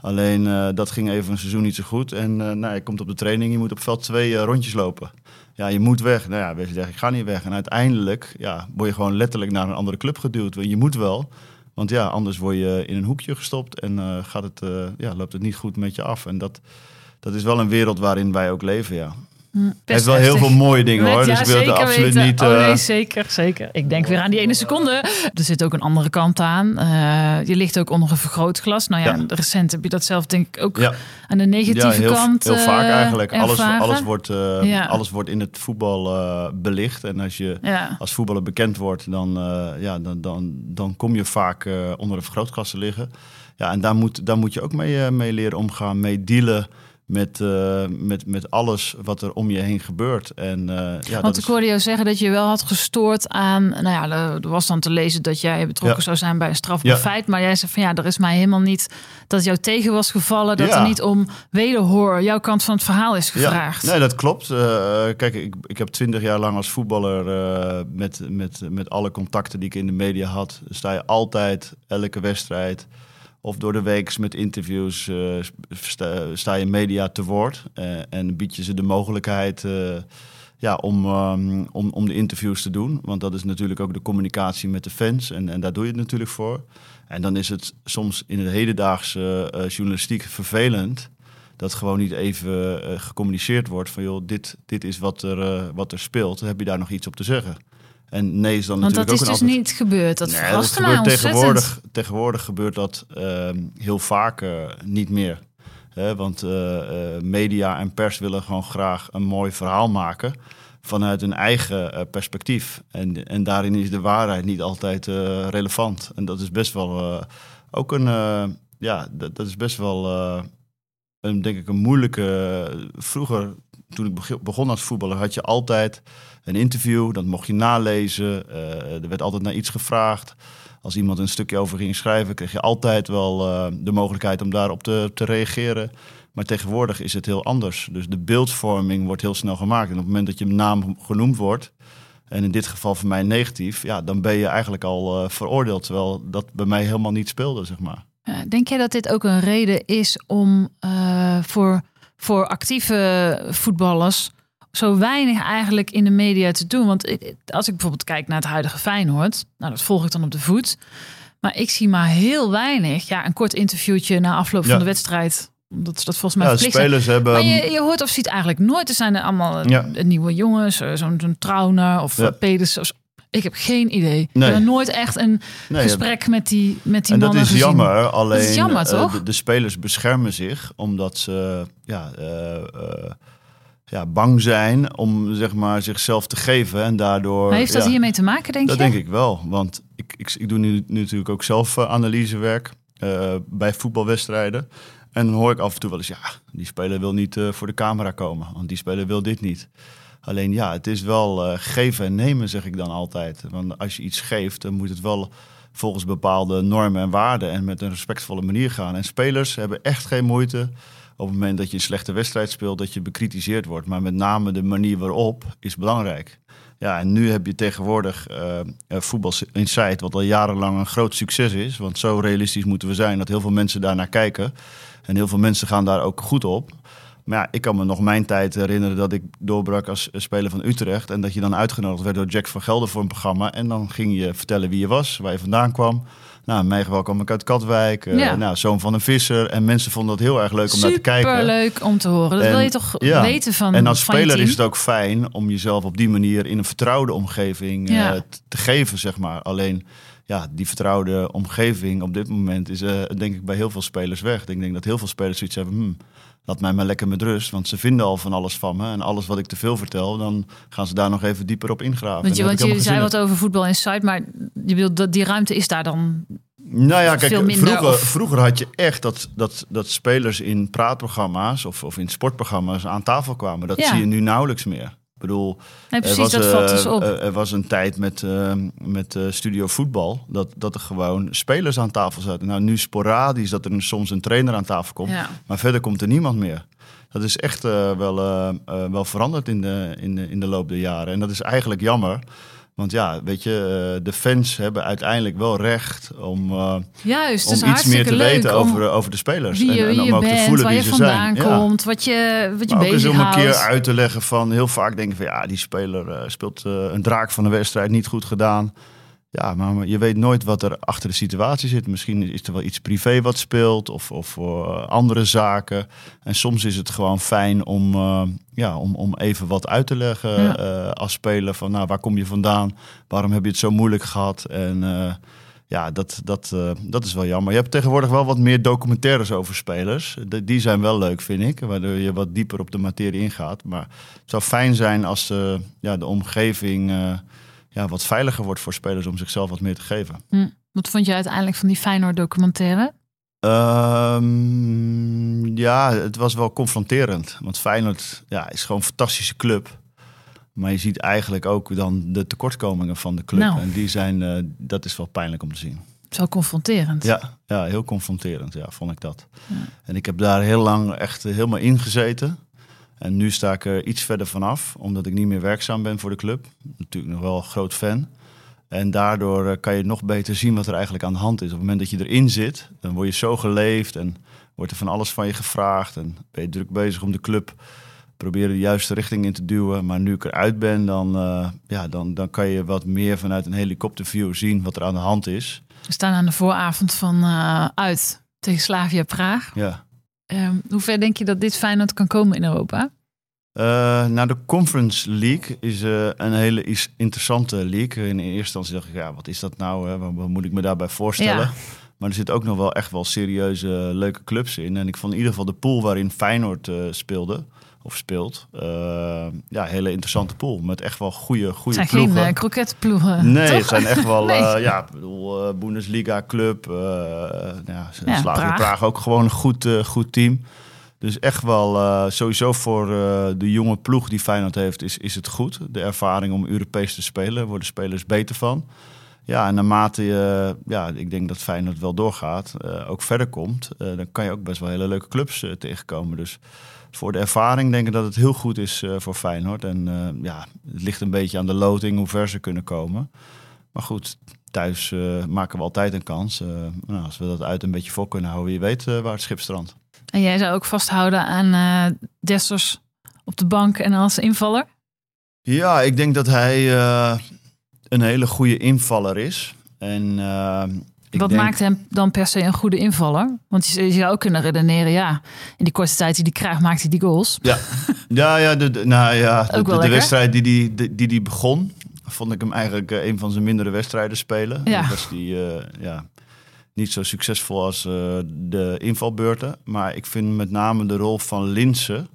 Alleen dat ging even een seizoen niet zo goed. En nou, je komt op de training, je moet op veld twee rondjes lopen. Ja, je moet weg. Nou ja, Wesley zegt, ik ga niet weg. En uiteindelijk ja, word je gewoon letterlijk naar een andere club geduwd. Je moet wel. Want ja, anders word je in een hoekje gestopt en eh, gaat het, eh, ja, loopt het niet goed met je af. En dat, dat is wel een wereld waarin wij ook leven, ja. Hm, Hij best heeft wel heel veel mooie dingen hoor. Ja, Dus ik wil het absoluut weten. niet... Oh nee, eh, zeker, zeker. Ik denk weer aan die ene seconde. Er zit ook een andere kant aan. Eh, je ligt ook onder een vergrootglas. Nou ja, Ja. recent heb je dat zelf denk ik ook ja. aan de negatieve Ja, heel, kant heel vaak eh, eigenlijk. Alles, alles, wordt, alles wordt in het voetbal belicht. En als je als voetballer bekend wordt, dan, ja, dan, dan, dan kom je vaak onder een vergrootglas te liggen. Ja, en daar moet, daar moet je ook mee, mee leren omgaan, mee dealen met, eh, met, met alles wat er om je heen gebeurt. En, eh, ja, Want ik hoorde jou zeggen dat je wel had gestoord aan... Nou ja, er was dan te lezen dat jij betrokken Ja. zou zijn bij een strafbaar Ja. feit. Maar jij zei van ja, er is mij helemaal niet... dat jou tegen was gevallen. Dat er niet om wederhoor jouw kant van het verhaal is gevraagd. Nee, dat klopt. Eh, kijk, ik, ik heb twintig jaar lang als voetballer met, met, met alle contacten die ik in de media had, sta je altijd elke wedstrijd of door de week met interviews eh, sta, je media te woord eh, en bied je ze de mogelijkheid eh, ja, om, ehm, om, om de interviews te doen. Want dat is natuurlijk ook de communicatie met de fans en, en daar doe je het natuurlijk voor. En dan is het soms in de hedendaagse journalistiek vervelend dat gewoon niet even gecommuniceerd wordt van joh, dit, dit is wat er, wat er speelt. Heb je daar nog iets op te zeggen? En nee is dan Want natuurlijk dat is ook dus niet gebeurd. Dat Nee, gebeurt tegenwoordig, tegenwoordig gebeurt dat ehm, heel vaak eh, niet meer. Hè, want eh, eh, media en pers willen gewoon graag een mooi verhaal maken vanuit hun eigen perspectief. En, en daarin is de waarheid niet altijd relevant. En dat is best wel ook een, ja, dat, dat is best wel een, denk ik, een moeilijke. vroeger, toen ik beg- begon als voetballer, had je altijd een interview. Dat mocht je nalezen. Eh, er werd altijd naar iets gevraagd. Als iemand een stukje over ging schrijven, kreeg je altijd wel eh, de mogelijkheid om daarop te, te reageren. Maar tegenwoordig is het heel anders. Dus de beeldvorming wordt heel snel gemaakt. En op het moment dat je naam genoemd wordt, en in dit geval voor mij negatief, ja, dan ben je eigenlijk al eh, veroordeeld. Terwijl dat bij mij helemaal niet speelde, zeg maar. Denk jij dat dit ook een reden is om eh, voor, voor actieve voetballers zo weinig eigenlijk in de media te doen? Want ik- als ik bijvoorbeeld kijk naar het huidige Feyenoord, nou dat volg ik dan op de voet. Maar ik zie maar heel weinig. Ja, een kort interviewtje na afloop Ja. van de wedstrijd. Omdat ze dat volgens mij Ja, verplicht zijn. spelers hebben. Maar je, je hoort of ziet eigenlijk nooit. Er zijn er allemaal eh, Ja. nieuwe jongens, eh, zo'n zo'n Trauner of Ja. ja. Ik heb geen idee. Ik heb nooit echt een nee, gesprek met die, met die En dat mannen is gezien. jammer. Alleen is jammer, eh, toch? de, de spelers beschermen zich omdat ze ja, eh, eh, ja, bang zijn om zeg maar, zichzelf te geven. En daardoor. Maar heeft dat ja, hiermee te maken, denk Dat je? denk ik wel. Want ik, ik, ik doe nu, nu natuurlijk ook zelf analysewerk bij voetbalwedstrijden. En dan hoor ik af en toe wel eens, ja, die speler wil niet voor de camera komen. Want die speler wil dit niet. Alleen ja, het is wel eh, geven en nemen, zeg ik dan altijd. Want als je iets geeft, dan moet het wel volgens bepaalde normen en waarden en met een respectvolle manier gaan. En spelers hebben echt geen moeite op het moment dat je een slechte wedstrijd speelt, dat je bekritiseerd wordt. Maar met name de manier waarop is belangrijk. Ja, en nu heb je tegenwoordig eh, Voetbal Insight, wat al jarenlang een groot succes is. Want zo realistisch moeten we zijn dat heel veel mensen daar naar kijken. En heel veel mensen gaan daar ook goed op. Maar ja, ik kan me nog mijn tijd herinneren dat ik doorbrak als speler van Utrecht. En dat je dan uitgenodigd werd door Jack van Gelder voor een programma. En dan ging je vertellen wie je was, waar je vandaan kwam. Nou, meegeval kwam ik uit Katwijk. Uh, Ja. Nou, zoon van een visser. En mensen vonden dat heel erg leuk om naar te kijken. Superleuk om te horen. Dat En- wil je toch ja. weten van En als van speler is het ook fijn om jezelf op die manier in een vertrouwde omgeving eh, Ja. te geven, zeg maar. Alleen, ja, die vertrouwde omgeving op dit moment is, eh, denk ik, bij heel veel spelers weg. Ik denk dat heel veel spelers zoiets hebben, hmm, laat mij maar lekker met rust. Want ze vinden al van alles van me. En alles wat ik te veel vertel, dan gaan ze daar nog even dieper op ingraven. Want je, En want je zei wat over voetbal inside, maar je bedoelt dat die ruimte is daar dan. Nou ja, kijk, minder, vroeger, of- vroeger had je echt dat, dat, dat spelers in praatprogramma's of, of in sportprogramma's aan tafel kwamen. Dat Ja. zie je nu nauwelijks meer. Ik bedoel, Nee, Er was, dat eh, valt dus op. Er was een tijd met, eh, met eh, studio voetbal dat, dat er gewoon spelers aan tafel zaten. Nou, nu sporadisch dat er soms een trainer aan tafel komt. ja. Maar verder komt er niemand meer. Dat is echt eh, wel, wel veranderd in de, in, de, in de loop der jaren. En dat is eigenlijk jammer. Want ja, weet je, eh, de fans hebben uiteindelijk wel recht om, eh, Juist, om iets meer te weten over, over de spelers. wie je, en, en wie om je ook te voelen waar wie je ze vandaan zijn. Ja. komt, wat je, wat je Maar ook eens om een keer uit te leggen van heel vaak denken van ja, die speler eh, speelt een draak van de wedstrijd niet goed gedaan. Ja, maar je weet nooit wat er achter de situatie zit. Misschien is er wel iets privé wat speelt of, of eh, andere zaken. En soms is het gewoon fijn om, eh, ja, om, om even wat uit te leggen Ja. eh, als speler. Van nou, waar kom je vandaan? Waarom heb je het zo moeilijk gehad? En ja, dat, dat, dat is wel jammer. Je hebt tegenwoordig wel wat meer documentaires over spelers. De- die zijn wel leuk, vind ik. Waardoor je wat dieper op de materie ingaat. Maar het zou fijn zijn als ja, de omgeving ja, wat veiliger wordt voor spelers om zichzelf wat meer te geven. Hm. Wat vond je uiteindelijk van die Feyenoord documentaire? Ehm, ja, het was wel confronterend. Want Feyenoord ja, is gewoon een fantastische club. Maar je ziet eigenlijk ook dan de tekortkomingen van de club. Nou. En die zijn, eh, dat is wel pijnlijk om te zien. Zo confronterend. Ja, ja heel confronterend, ja, vond ik dat. Ja. En ik heb daar heel lang echt helemaal ingezeten. En nu sta ik er iets verder vanaf, omdat ik niet meer werkzaam ben voor de club. Natuurlijk nog wel een groot fan. En daardoor eh, kan je nog beter zien wat er eigenlijk aan de hand is. Op het moment dat je erin zit, dan word je zo geleefd en wordt er van alles van je gevraagd. En ben je druk bezig om de club proberen de juiste richting in te duwen. Maar nu ik eruit ben, dan, eh, ja, dan, dan kan je wat meer vanuit een helikopterview zien wat er aan de hand is. We staan aan de vooravond van eh, uit tegen Slavia Praag. Ja. Ehm, hoe ver denk je dat dit Feyenoord kan komen in Europa? Eh nou, de Conference League is eh, een hele is- interessante league. In eerste instantie dacht ik, ja, wat is dat nou? Hè? Wat, moet ik me daarbij voorstellen? Ja. Maar er zitten ook nog wel echt wel serieuze, leuke clubs in. En ik vond in ieder geval de pool waarin Feyenoord eh, speelde, of speelt, eh, ja, hele interessante pool. Met echt wel goede, goede zijn ploegen. geen uh, kroketploegen. Nee, toch? het zijn echt wel, *laughs* Nee. eh, ja, bedoel, eh, Bundesliga club. eh ja, Ja, Praag. Praag. ook gewoon een goed, goed team. Dus echt wel, sowieso voor de jonge ploeg die Feyenoord heeft, is, is het goed. De ervaring om Europees te spelen, worden spelers beter van. Ja, en naarmate je, ja, ik denk dat Feyenoord wel doorgaat, eh, ook verder komt, eh, dan kan je ook best wel hele leuke clubs eh, tegenkomen. Dus voor de ervaring denk ik dat het heel goed is voor Feyenoord. En ja, het ligt een beetje aan de loting hoe ver ze kunnen komen. Maar goed, thuis maken we altijd een kans. Nou, als we dat uit een beetje voor kunnen houden, wie weet waar het schip strandt. En jij zou ook vasthouden aan Dessers op de bank en als invaller? Ja, ik denk dat hij een hele goede invaller is. En, eh, ik Wat denk- maakt hem dan per se een goede invaller? Want je, zou ook kunnen redeneren, ja, in die korte tijd die hij krijgt, maakt hij die goals. Ja, ja, ja, de, de- nou ja de, Ook wel de, de lekker. wedstrijd die die, die, die die begon, vond ik hem eigenlijk eh, een van zijn mindere wedstrijden spelen. Ja. Dat was die eh, ja, niet zo succesvol als de invalbeurten. Maar ik vind met name de rol van Linsen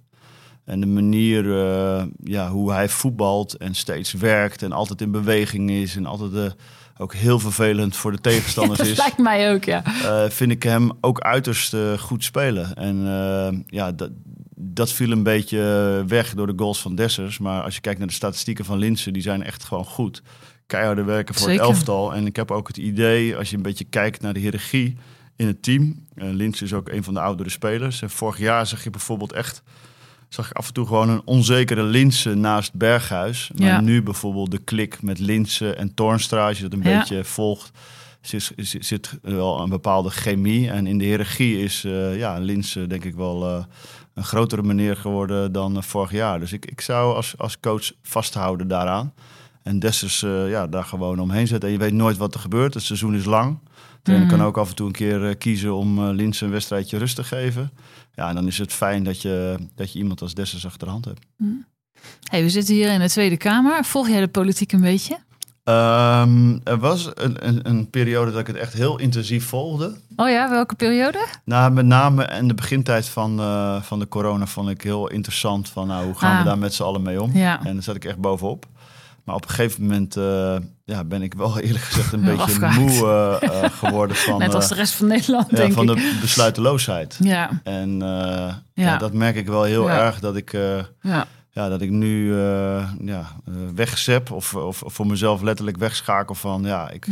en de manier eh, ja, hoe hij voetbalt en steeds werkt en altijd in beweging is en altijd eh, ook heel vervelend voor de *laughs* tegenstanders dat is. lijkt mij ook, ja. eh, vind ik hem ook uiterst goed spelen. En ja, dat, dat viel een beetje weg door de goals van Dessers. Maar als je kijkt naar de statistieken van Linsen, die zijn echt gewoon goed. Keiharde werken voor Zeker. het elftal. En ik heb ook het idee, als je een beetje kijkt naar de hiërarchie in het team. Linsen is ook een van de oudere spelers. En vorig jaar zag je bijvoorbeeld echt... Zag ik af en toe gewoon een onzekere Linsen naast Berghuis. Maar Ja. nu bijvoorbeeld de klik met Linsen en Toornstra, als je dat een Ja. beetje volgt zit, zit, zit wel een bepaalde chemie. En in de hiërarchie is eh ja, Lins eh, denk ik wel eh, een grotere meneer geworden dan eh, vorig jaar. Dus ik, ik zou als, als coach vasthouden daaraan. En Dessers eh, ja, daar gewoon omheen zetten. En je weet nooit wat er gebeurt. Het seizoen is lang. trainer Mhm. kan ook af en toe een keer eh, kiezen om uh, Lins een wedstrijdje rust te geven. Ja, en dan is het fijn dat je, dat je iemand als Dessers achter de hand hebt. Hey, we zitten hier in de Tweede Kamer. Volg jij de politiek een beetje? Um, er was een, een, een, periode dat ik het echt heel intensief volgde. Oh ja, welke periode? Nou, met name in de begintijd van, uh, van de corona vond ik heel interessant van nou, hoe gaan Ah. we daar met z'n allen mee om? Ja. En daar zat ik echt bovenop. Maar op een gegeven moment uh, ja, ben ik wel *laughs* eerlijk gezegd een beetje afgehaakt. moe uh, geworden van, Net als de rest van Nederland, ja, denk van ik. de besluiteloosheid. Ja, En Ja. ja. dat merk ik wel heel erg dat ik, ja. ja, dat ik nu ja, wegzep of, of voor mezelf letterlijk wegschakel van ja, ik,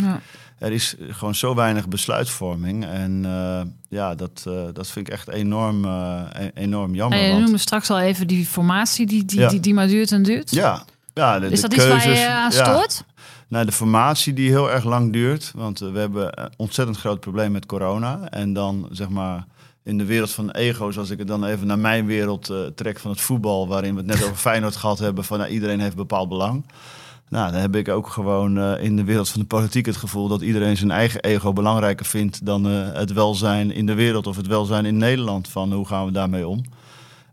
er is gewoon zo weinig besluitvorming. En uh, ja, dat, uh, dat vind ik echt enorm, uh, enorm jammer. En je want- noemde straks al even die formatie die, die, Ja. die, die maar duurt en duurt. ja, ja, de, Is de dat iets waar je aan ja. stoort? Nou, de formatie die heel erg lang duurt. Want eh, we hebben een ontzettend groot probleem met corona. En dan zeg maar in de wereld van ego's, als ik het dan even naar mijn wereld eh, trek van het voetbal, waarin we het net over *laughs* Feyenoord gehad hebben, van nou, iedereen heeft bepaald belang. Nou, dan heb ik ook gewoon eh, in de wereld van de politiek het gevoel dat iedereen zijn eigen ego belangrijker vindt dan eh, het welzijn in de wereld of het welzijn in Nederland. Van hoe gaan we daarmee om?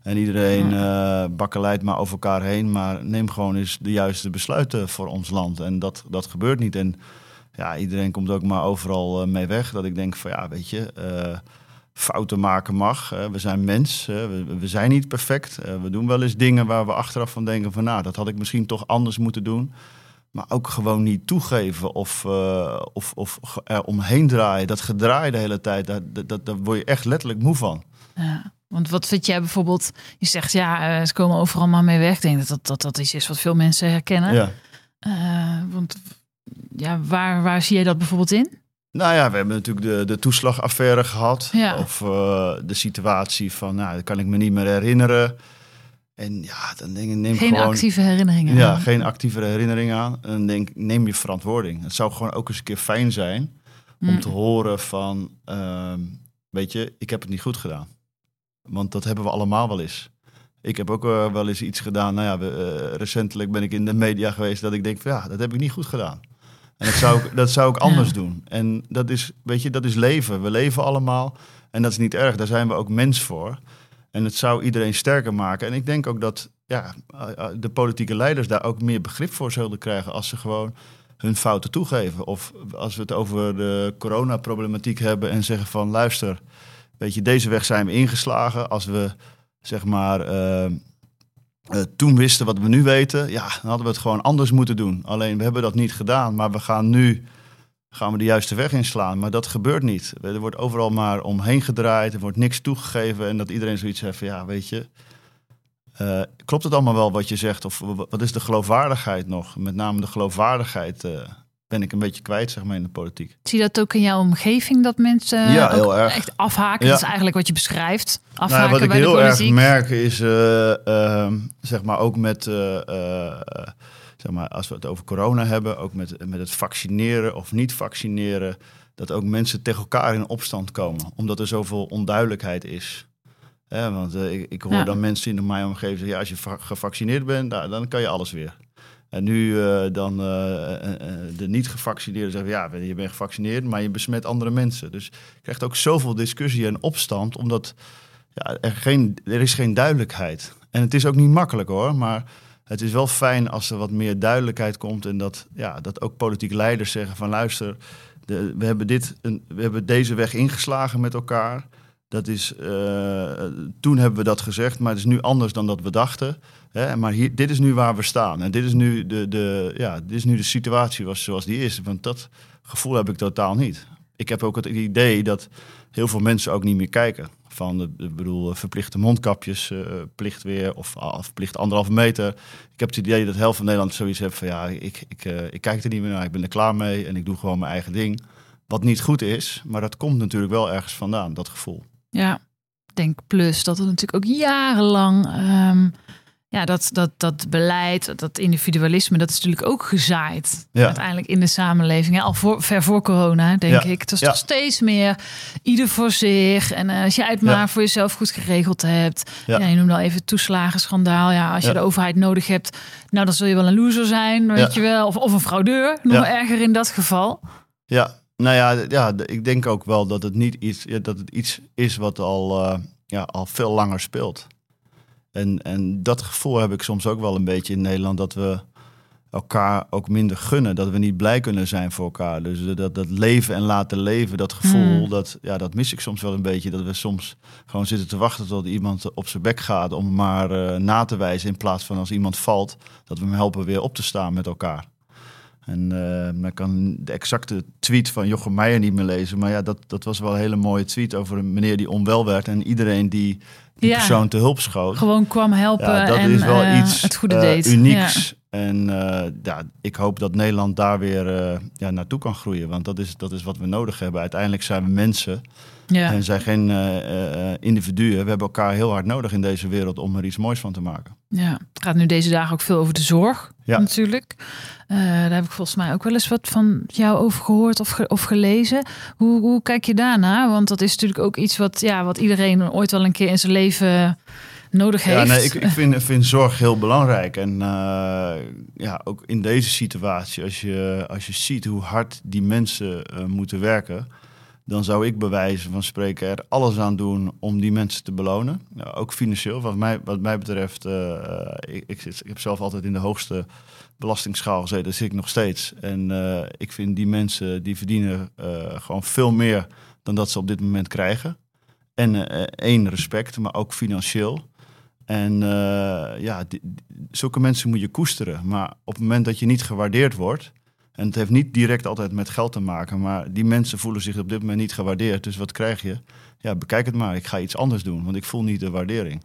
En iedereen uh, bakkeleidt maar over elkaar heen. Maar neem gewoon eens de juiste besluiten voor ons land. En dat, dat gebeurt niet. En ja, iedereen komt ook maar overal uh, mee weg. Dat ik denk van ja, weet je, uh, fouten maken mag. Uh, we zijn mens. we, we, zijn niet perfect. We doen wel eens dingen waar we achteraf van denken van nou, dat had ik misschien toch anders moeten doen. Maar ook gewoon niet toegeven of, of, of er omheen draaien. Dat gedraai de hele tijd, daar, dat, daar word je echt letterlijk moe van. Ja. Want wat vind jij bijvoorbeeld? Je zegt ja, uh, ze komen overal maar mee weg. Ik denk dat dat, dat, dat iets is wat veel mensen herkennen. Ja. Uh, want ja, waar, waar zie jij dat bijvoorbeeld in? Nou ja, we hebben natuurlijk de, de toeslagaffaire gehad. Ja. Of uh, de situatie van, nou, dat kan ik me niet meer herinneren. En ja, dan denk ik, neem geen gewoon... actieve herinneringen Ja, aan. geen actieve herinnering aan. En dan denk neem je verantwoording. Het zou gewoon ook eens een keer fijn zijn om Mm. te horen van... Uh, weet je, ik heb het niet goed gedaan. Want dat hebben we allemaal wel eens. Ik heb ook uh, wel eens iets gedaan. Nou ja, we, uh, recentelijk ben ik in de media geweest dat ik denk van ja, dat heb ik niet goed gedaan. En dat zou ik, *laughs* dat zou ik anders Ja. doen. En dat is, weet je, dat is leven. We leven allemaal. En dat is niet erg. Daar zijn we ook mens voor. En het zou iedereen sterker maken. En ik denk ook dat ja, de politieke leiders daar ook meer begrip voor zullen krijgen als ze gewoon hun fouten toegeven. Of als we het over de coronaproblematiek hebben en zeggen van luister, weet je, deze weg zijn we ingeslagen. Als we zeg maar uh, uh, toen wisten wat we nu weten, ja, dan hadden we het gewoon anders moeten doen. Alleen we hebben dat niet gedaan, maar we gaan nu gaan we de juiste weg inslaan. Maar dat gebeurt niet. Er wordt overal maar omheen gedraaid, er wordt niks toegegeven en dat iedereen zoiets heeft van ja, weet je. Uh, klopt het allemaal wel wat je zegt? Of wat is de geloofwaardigheid nog? Met name de geloofwaardigheid ben ik een beetje kwijt, zeg maar, in de politiek. Zie je dat ook in jouw omgeving, dat mensen ja, heel erg. echt afhaken? Ja. Dat is eigenlijk wat je beschrijft. Afhaken nou, wat ik bij heel de erg merk is, uh, zeg maar, ook met, uh, zeg maar, als we het over corona hebben, ook met, met het vaccineren of niet vaccineren, dat ook mensen tegen elkaar in opstand komen, omdat er zoveel onduidelijkheid is. Ja, want ik, ik, hoor Ja. dan mensen in mijn omgeving zeggen, ja, als je va- gevaccineerd bent, nou, dan kan je alles weer. En nu uh, dan uh, de niet gevaccineerden zeggen, ja, je bent gevaccineerd, maar je besmet andere mensen. Dus je krijgt ook zoveel discussie en opstand, omdat ja, er, geen, er is geen duidelijkheid. En het is ook niet makkelijk hoor, maar het is wel fijn als er wat meer duidelijkheid komt en dat, ja, dat ook politieke leiders zeggen van luister, de, we, hebben dit, een, we hebben deze weg ingeslagen met elkaar. Dat is, toen hebben we dat gezegd, maar het is nu anders dan dat we dachten. Maar hier, dit is nu waar we staan. En dit is nu de, de, ja, dit is nu de situatie zoals die is. Want dat gevoel heb ik totaal niet. Ik heb ook het idee dat heel veel mensen ook niet meer kijken. Van, de, bedoel, verplichte mondkapjes, uh, plicht weer, of, of plicht anderhalve meter. Ik heb het idee dat helft van Nederland zoiets heeft van... ja, ik, ik, uh, ik kijk er niet meer naar, ik ben er klaar mee... en ik doe gewoon mijn eigen ding. Wat niet goed is, maar dat komt natuurlijk wel ergens vandaan, dat gevoel. Ja, denk plus dat er natuurlijk ook jarenlang um, ja, dat, dat, dat beleid, dat individualisme, dat is natuurlijk ook gezaaid. Ja. Uiteindelijk in de samenleving. Al voor, ver voor corona, denk Ja. ik. Het was Ja. toch steeds meer ieder voor zich. En uh, als jij het maar voor jezelf goed geregeld hebt. Ja. Je noemde al even het toeslagenschandaal. Ja, als je de overheid nodig hebt, nou dan zul je wel een loser zijn, weet je wel. Of, of een fraudeur, nog erger in dat geval. Ja, Nou ja, ja, ik denk ook wel dat het niet iets, dat het iets is wat al, uh, ja, al veel langer speelt. En, en dat gevoel heb ik soms ook wel een beetje in Nederland, dat we elkaar ook minder gunnen. Dat we niet blij kunnen zijn voor elkaar. Dus dat, dat leven en laten leven, dat gevoel, hmm. dat, ja, dat mis ik soms wel een beetje. Dat we soms gewoon zitten te wachten tot iemand op zijn bek gaat om maar uh, na te wijzen. In plaats van als iemand valt, dat we hem helpen weer op te staan met elkaar. En uh, ik kan de exacte tweet van Jochem Meijer niet meer lezen. Maar ja, dat, dat was wel een hele mooie tweet over een meneer die onwel werd. En iedereen die die persoon te hulp schoot. Gewoon kwam helpen ja, dat en is wel uh, iets, het goede uh, deed. unieks. En ja, ik hoop dat Nederland daar weer ja, naartoe kan groeien. Want dat is, dat is wat we nodig hebben. Uiteindelijk zijn we mensen. Ja. En zijn geen individuen. We hebben elkaar heel hard nodig in deze wereld om er iets moois van te maken. Ja, het gaat nu deze dagen ook veel over de zorg ja. natuurlijk. Uh, daar heb ik volgens mij ook wel eens wat van jou over gehoord of, of gelezen. Hoe, hoe kijk je daarna? Want dat is natuurlijk ook iets wat, ja, wat iedereen ooit wel een keer in zijn leven nodig heeft. Ja, nee, ik, ik vind, vind zorg heel belangrijk. En uh, ja, ook in deze situatie, als je, als je ziet hoe hard die mensen uh, moeten werken dan zou ik bewijzen van spreken er alles aan doen om die mensen te belonen. ook financieel. Wat mij, wat mij betreft, uh, ik, ik, ik, heb zelf altijd in de hoogste belastingsschaal gezeten, dat zit ik nog steeds. En ik vind die mensen die verdienen gewoon veel meer dan dat ze op dit moment krijgen. En één, respect, maar ook financieel. En ja, die, zulke mensen moet je koesteren. Maar op het moment dat je niet gewaardeerd wordt, en het heeft niet direct altijd met geld te maken, maar die mensen voelen zich op dit moment niet gewaardeerd. Dus wat krijg je? Ja, bekijk het maar. Ik ga iets anders doen, want ik voel niet de waardering.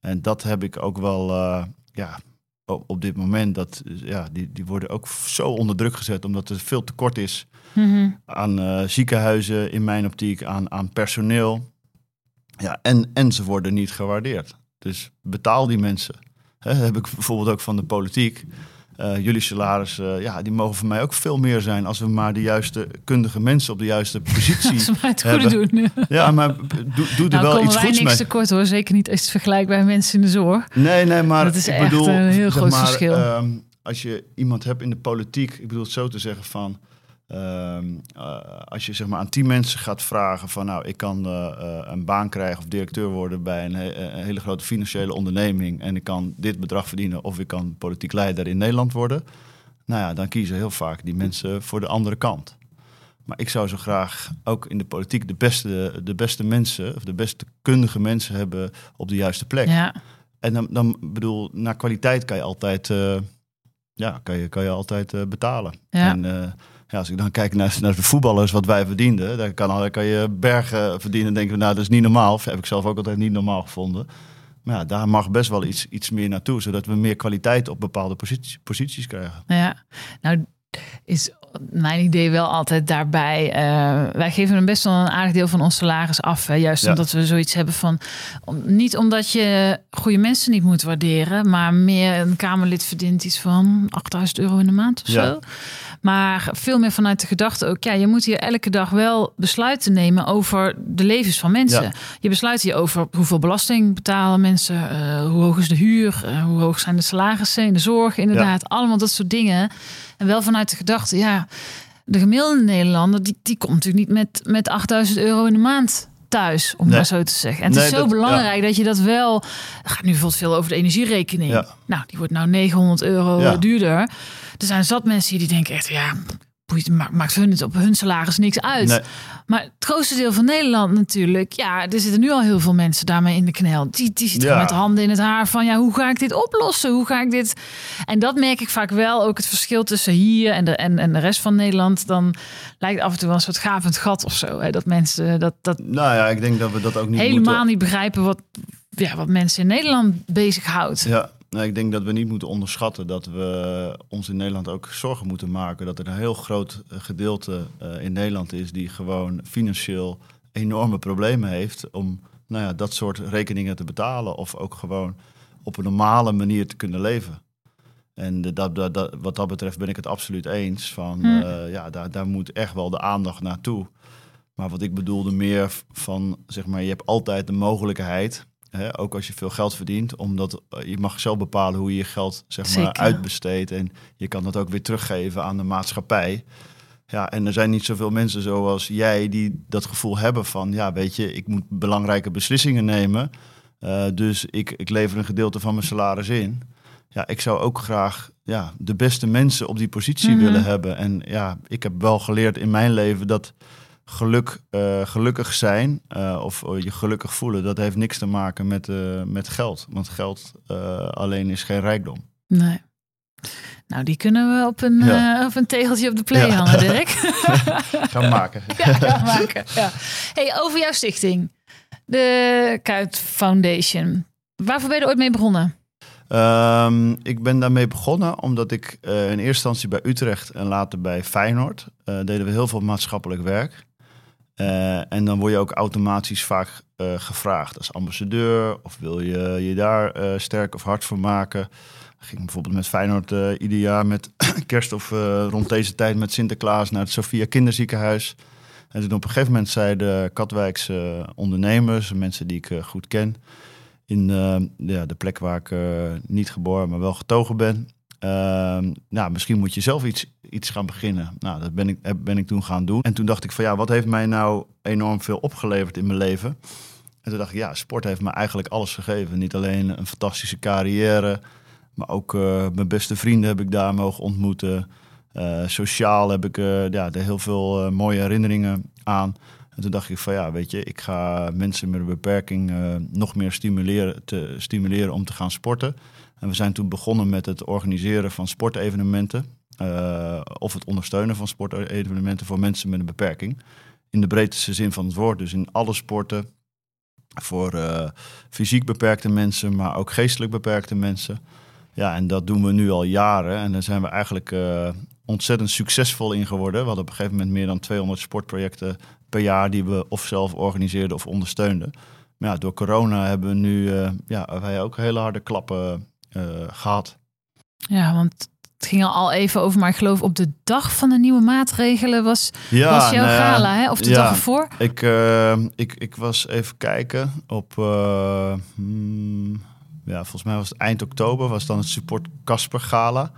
En dat heb ik ook wel, uh, ja, op dit moment. Dat, ja, die, die worden ook zo onder druk gezet, omdat er veel tekort is mm aan uh, ziekenhuizen, in mijn optiek, aan, aan personeel. Ja, en, en ze worden niet gewaardeerd. Dus betaal die mensen. He, heb ik bijvoorbeeld ook van de politiek. Uh, jullie salaris, uh, ja, die mogen voor mij ook veel meer zijn als we maar de juiste kundige mensen op de juiste *laughs* positie als we maar het goede doen. Ja, maar doe, doe er nou, wel iets goeds niks tekort hoor, zeker niet als het vergelijkt bij mensen in de zorg. Nee, nee, maar dat is ik echt bedoel, een heel groot maar, verschil. Uh, als je iemand hebt in de politiek, ik bedoel het zo te zeggen van Ehm, eh, als je zeg maar aan tien mensen gaat vragen van nou, ik kan uh, een baan krijgen of directeur worden bij een, een, hele grote financiële onderneming en ik kan dit bedrag verdienen of ik kan politiek leider in Nederland worden. Nou ja, dan kiezen heel vaak die mensen voor de andere kant. Maar ik zou zo graag ook in de politiek de beste, de beste mensen of de beste kundige mensen hebben op de juiste plek. Ja. En dan, dan bedoel, naar kwaliteit kan je altijd, uh, ja, kan je, kan je altijd betalen. Ja. En, ja, als ik dan kijk naar, naar de voetballers, wat wij verdienden, dan kan, kan je bergen verdienen. denken we, nou, dat is niet normaal. Of heb ik zelf ook altijd niet normaal gevonden. Maar ja, daar mag best wel iets, iets meer naartoe, zodat we meer kwaliteit op bepaalde posities, posities krijgen. Ja, nou is mijn idee wel altijd daarbij. Uh, wij geven een best wel een aardig deel van ons salaris af. Hè, juist omdat we zoiets hebben van. Om, niet omdat je goede mensen niet moet waarderen, maar meer een Kamerlid verdient iets van 8000 euro in de maand of zo. Maar veel meer vanuit de gedachte ook, ja, je moet hier elke dag wel besluiten nemen over de levens van mensen. Je besluit hier over hoeveel belasting betalen mensen, uh, hoe hoog is de huur, uh, hoe hoog zijn de salarissen in de zorg, inderdaad. Allemaal dat soort dingen. En wel vanuit de gedachte, ja, de gemiddelde Nederlander, die, die komt natuurlijk niet met, met 8000 euro in de maand thuis, om maar zo te zeggen. En het is zo belangrijk dat je dat wel. Het gaat nu bijvoorbeeld veel over de energierekening. Nou, die wordt nou 900 euro duurder. Er zijn zat mensen die denken echt, ja, maakt hun het op hun salaris niks uit. Maar het grootste deel van Nederland natuurlijk, ja, er zitten nu al heel veel mensen daarmee in de knel. Die, die zitten met handen in het haar van, ja, hoe ga ik dit oplossen? Hoe ga ik dit? En dat merk ik vaak wel, ook het verschil tussen hier en de, en, en de rest van Nederland. Dan lijkt af en toe wel een soort gavend gat of zo. Hè? Dat mensen dat, dat. Nou ja, ik denk dat we dat ook niet helemaal niet begrijpen wat, ja, wat mensen in Nederland bezighoudt. Ja, nou, ik denk dat we niet moeten onderschatten dat we ons in Nederland ook zorgen moeten maken dat er een heel groot eh, gedeelte uh, in Nederland is die gewoon financieel enorme problemen heeft om nou ja, dat soort rekeningen te betalen of ook gewoon op een normale manier te kunnen leven. En dat, dat, dat, wat dat betreft ben ik het absoluut eens van hm. uh, ja, daar, daar moet echt wel de aandacht naartoe. Maar wat ik bedoelde meer van, zeg maar, je hebt altijd de mogelijkheid Hè, ook als je veel geld verdient, omdat eh, je mag zelf bepalen hoe je je geld zeg maar, uitbesteedt. En je kan dat ook weer teruggeven aan de maatschappij. Ja, en er zijn niet zoveel mensen zoals jij die dat gevoel hebben van, ja, weet je, ik moet belangrijke beslissingen nemen. Uh, dus ik, ik lever een gedeelte van mijn salaris in. Ja, ik zou ook graag ja, de beste mensen op die positie Mhm. willen hebben. En ja, ik heb wel geleerd in mijn leven dat geluk, eh, gelukkig zijn eh, of je gelukkig voelen, dat heeft niks te maken met, eh, met geld. Want geld eh, alleen is geen rijkdom. Nee. Nou, die kunnen we op een, Ja. eh, op een tegeltje op de play Ja. hangen, Dirk. *laughs* *laughs* Gaan maken. ja, gaan maken. Ja. Hey, over jouw stichting. De Kuit Foundation. Waarvoor ben je er ooit mee begonnen? Ehm, ik ben daarmee begonnen omdat ik eh, in eerste instantie bij Utrecht en later bij Feyenoord eh, deden we heel veel maatschappelijk werk. Eh, en dan word je ook automatisch vaak eh, gevraagd als ambassadeur of wil je je daar eh, sterk of hard voor maken. Ging bijvoorbeeld met Feyenoord ieder jaar met *clears throat* kerst of rond deze tijd met Sinterklaas naar het Sophia Kinderziekenhuis. En toen op een gegeven moment zeiden Katwijkse ondernemers, mensen die ik goed ken, in ja, de plek waar ik niet geboren, maar wel getogen ben. Ehm, nou, misschien moet je zelf iets, iets gaan beginnen. Nou, dat ben ik, ben ik toen gaan doen. En toen dacht ik van ja, wat heeft mij nou enorm veel opgeleverd in mijn leven? En toen dacht ik, ja, sport heeft me eigenlijk alles gegeven. Niet alleen een fantastische carrière, maar ook eh, mijn beste vrienden heb ik daar mogen ontmoeten. Eh, sociaal heb ik eh, ja, er heel veel mooie herinneringen aan. En toen dacht ik van ja, weet je, ik ga mensen met een beperking nog meer stimuleren, te, stimuleren om te gaan sporten. En we zijn toen begonnen met het organiseren van sportevenementen. eh, of het ondersteunen van sportevenementen voor mensen met een beperking. In de breedste zin van het woord. Dus in alle sporten. Voor eh, fysiek beperkte mensen, maar ook geestelijk beperkte mensen. Ja, en dat doen we nu al jaren. En daar zijn we eigenlijk eh, ontzettend succesvol in geworden. We hadden op een gegeven moment meer dan 200 sportprojecten per jaar die we of zelf organiseerden of ondersteunden. Maar ja, door corona hebben we nu ja, wij ook hele harde klappen gehad. Ja, want het ging al even over, maar ik geloof op de dag van de nieuwe maatregelen was, Ja, was jouw nou ja, gala, hè? Of de ja. dag ervoor? Ik, eh, ik, ik was even kijken op, eh, hmm, ja, volgens mij was het eind oktober, was dan het support Casper Gala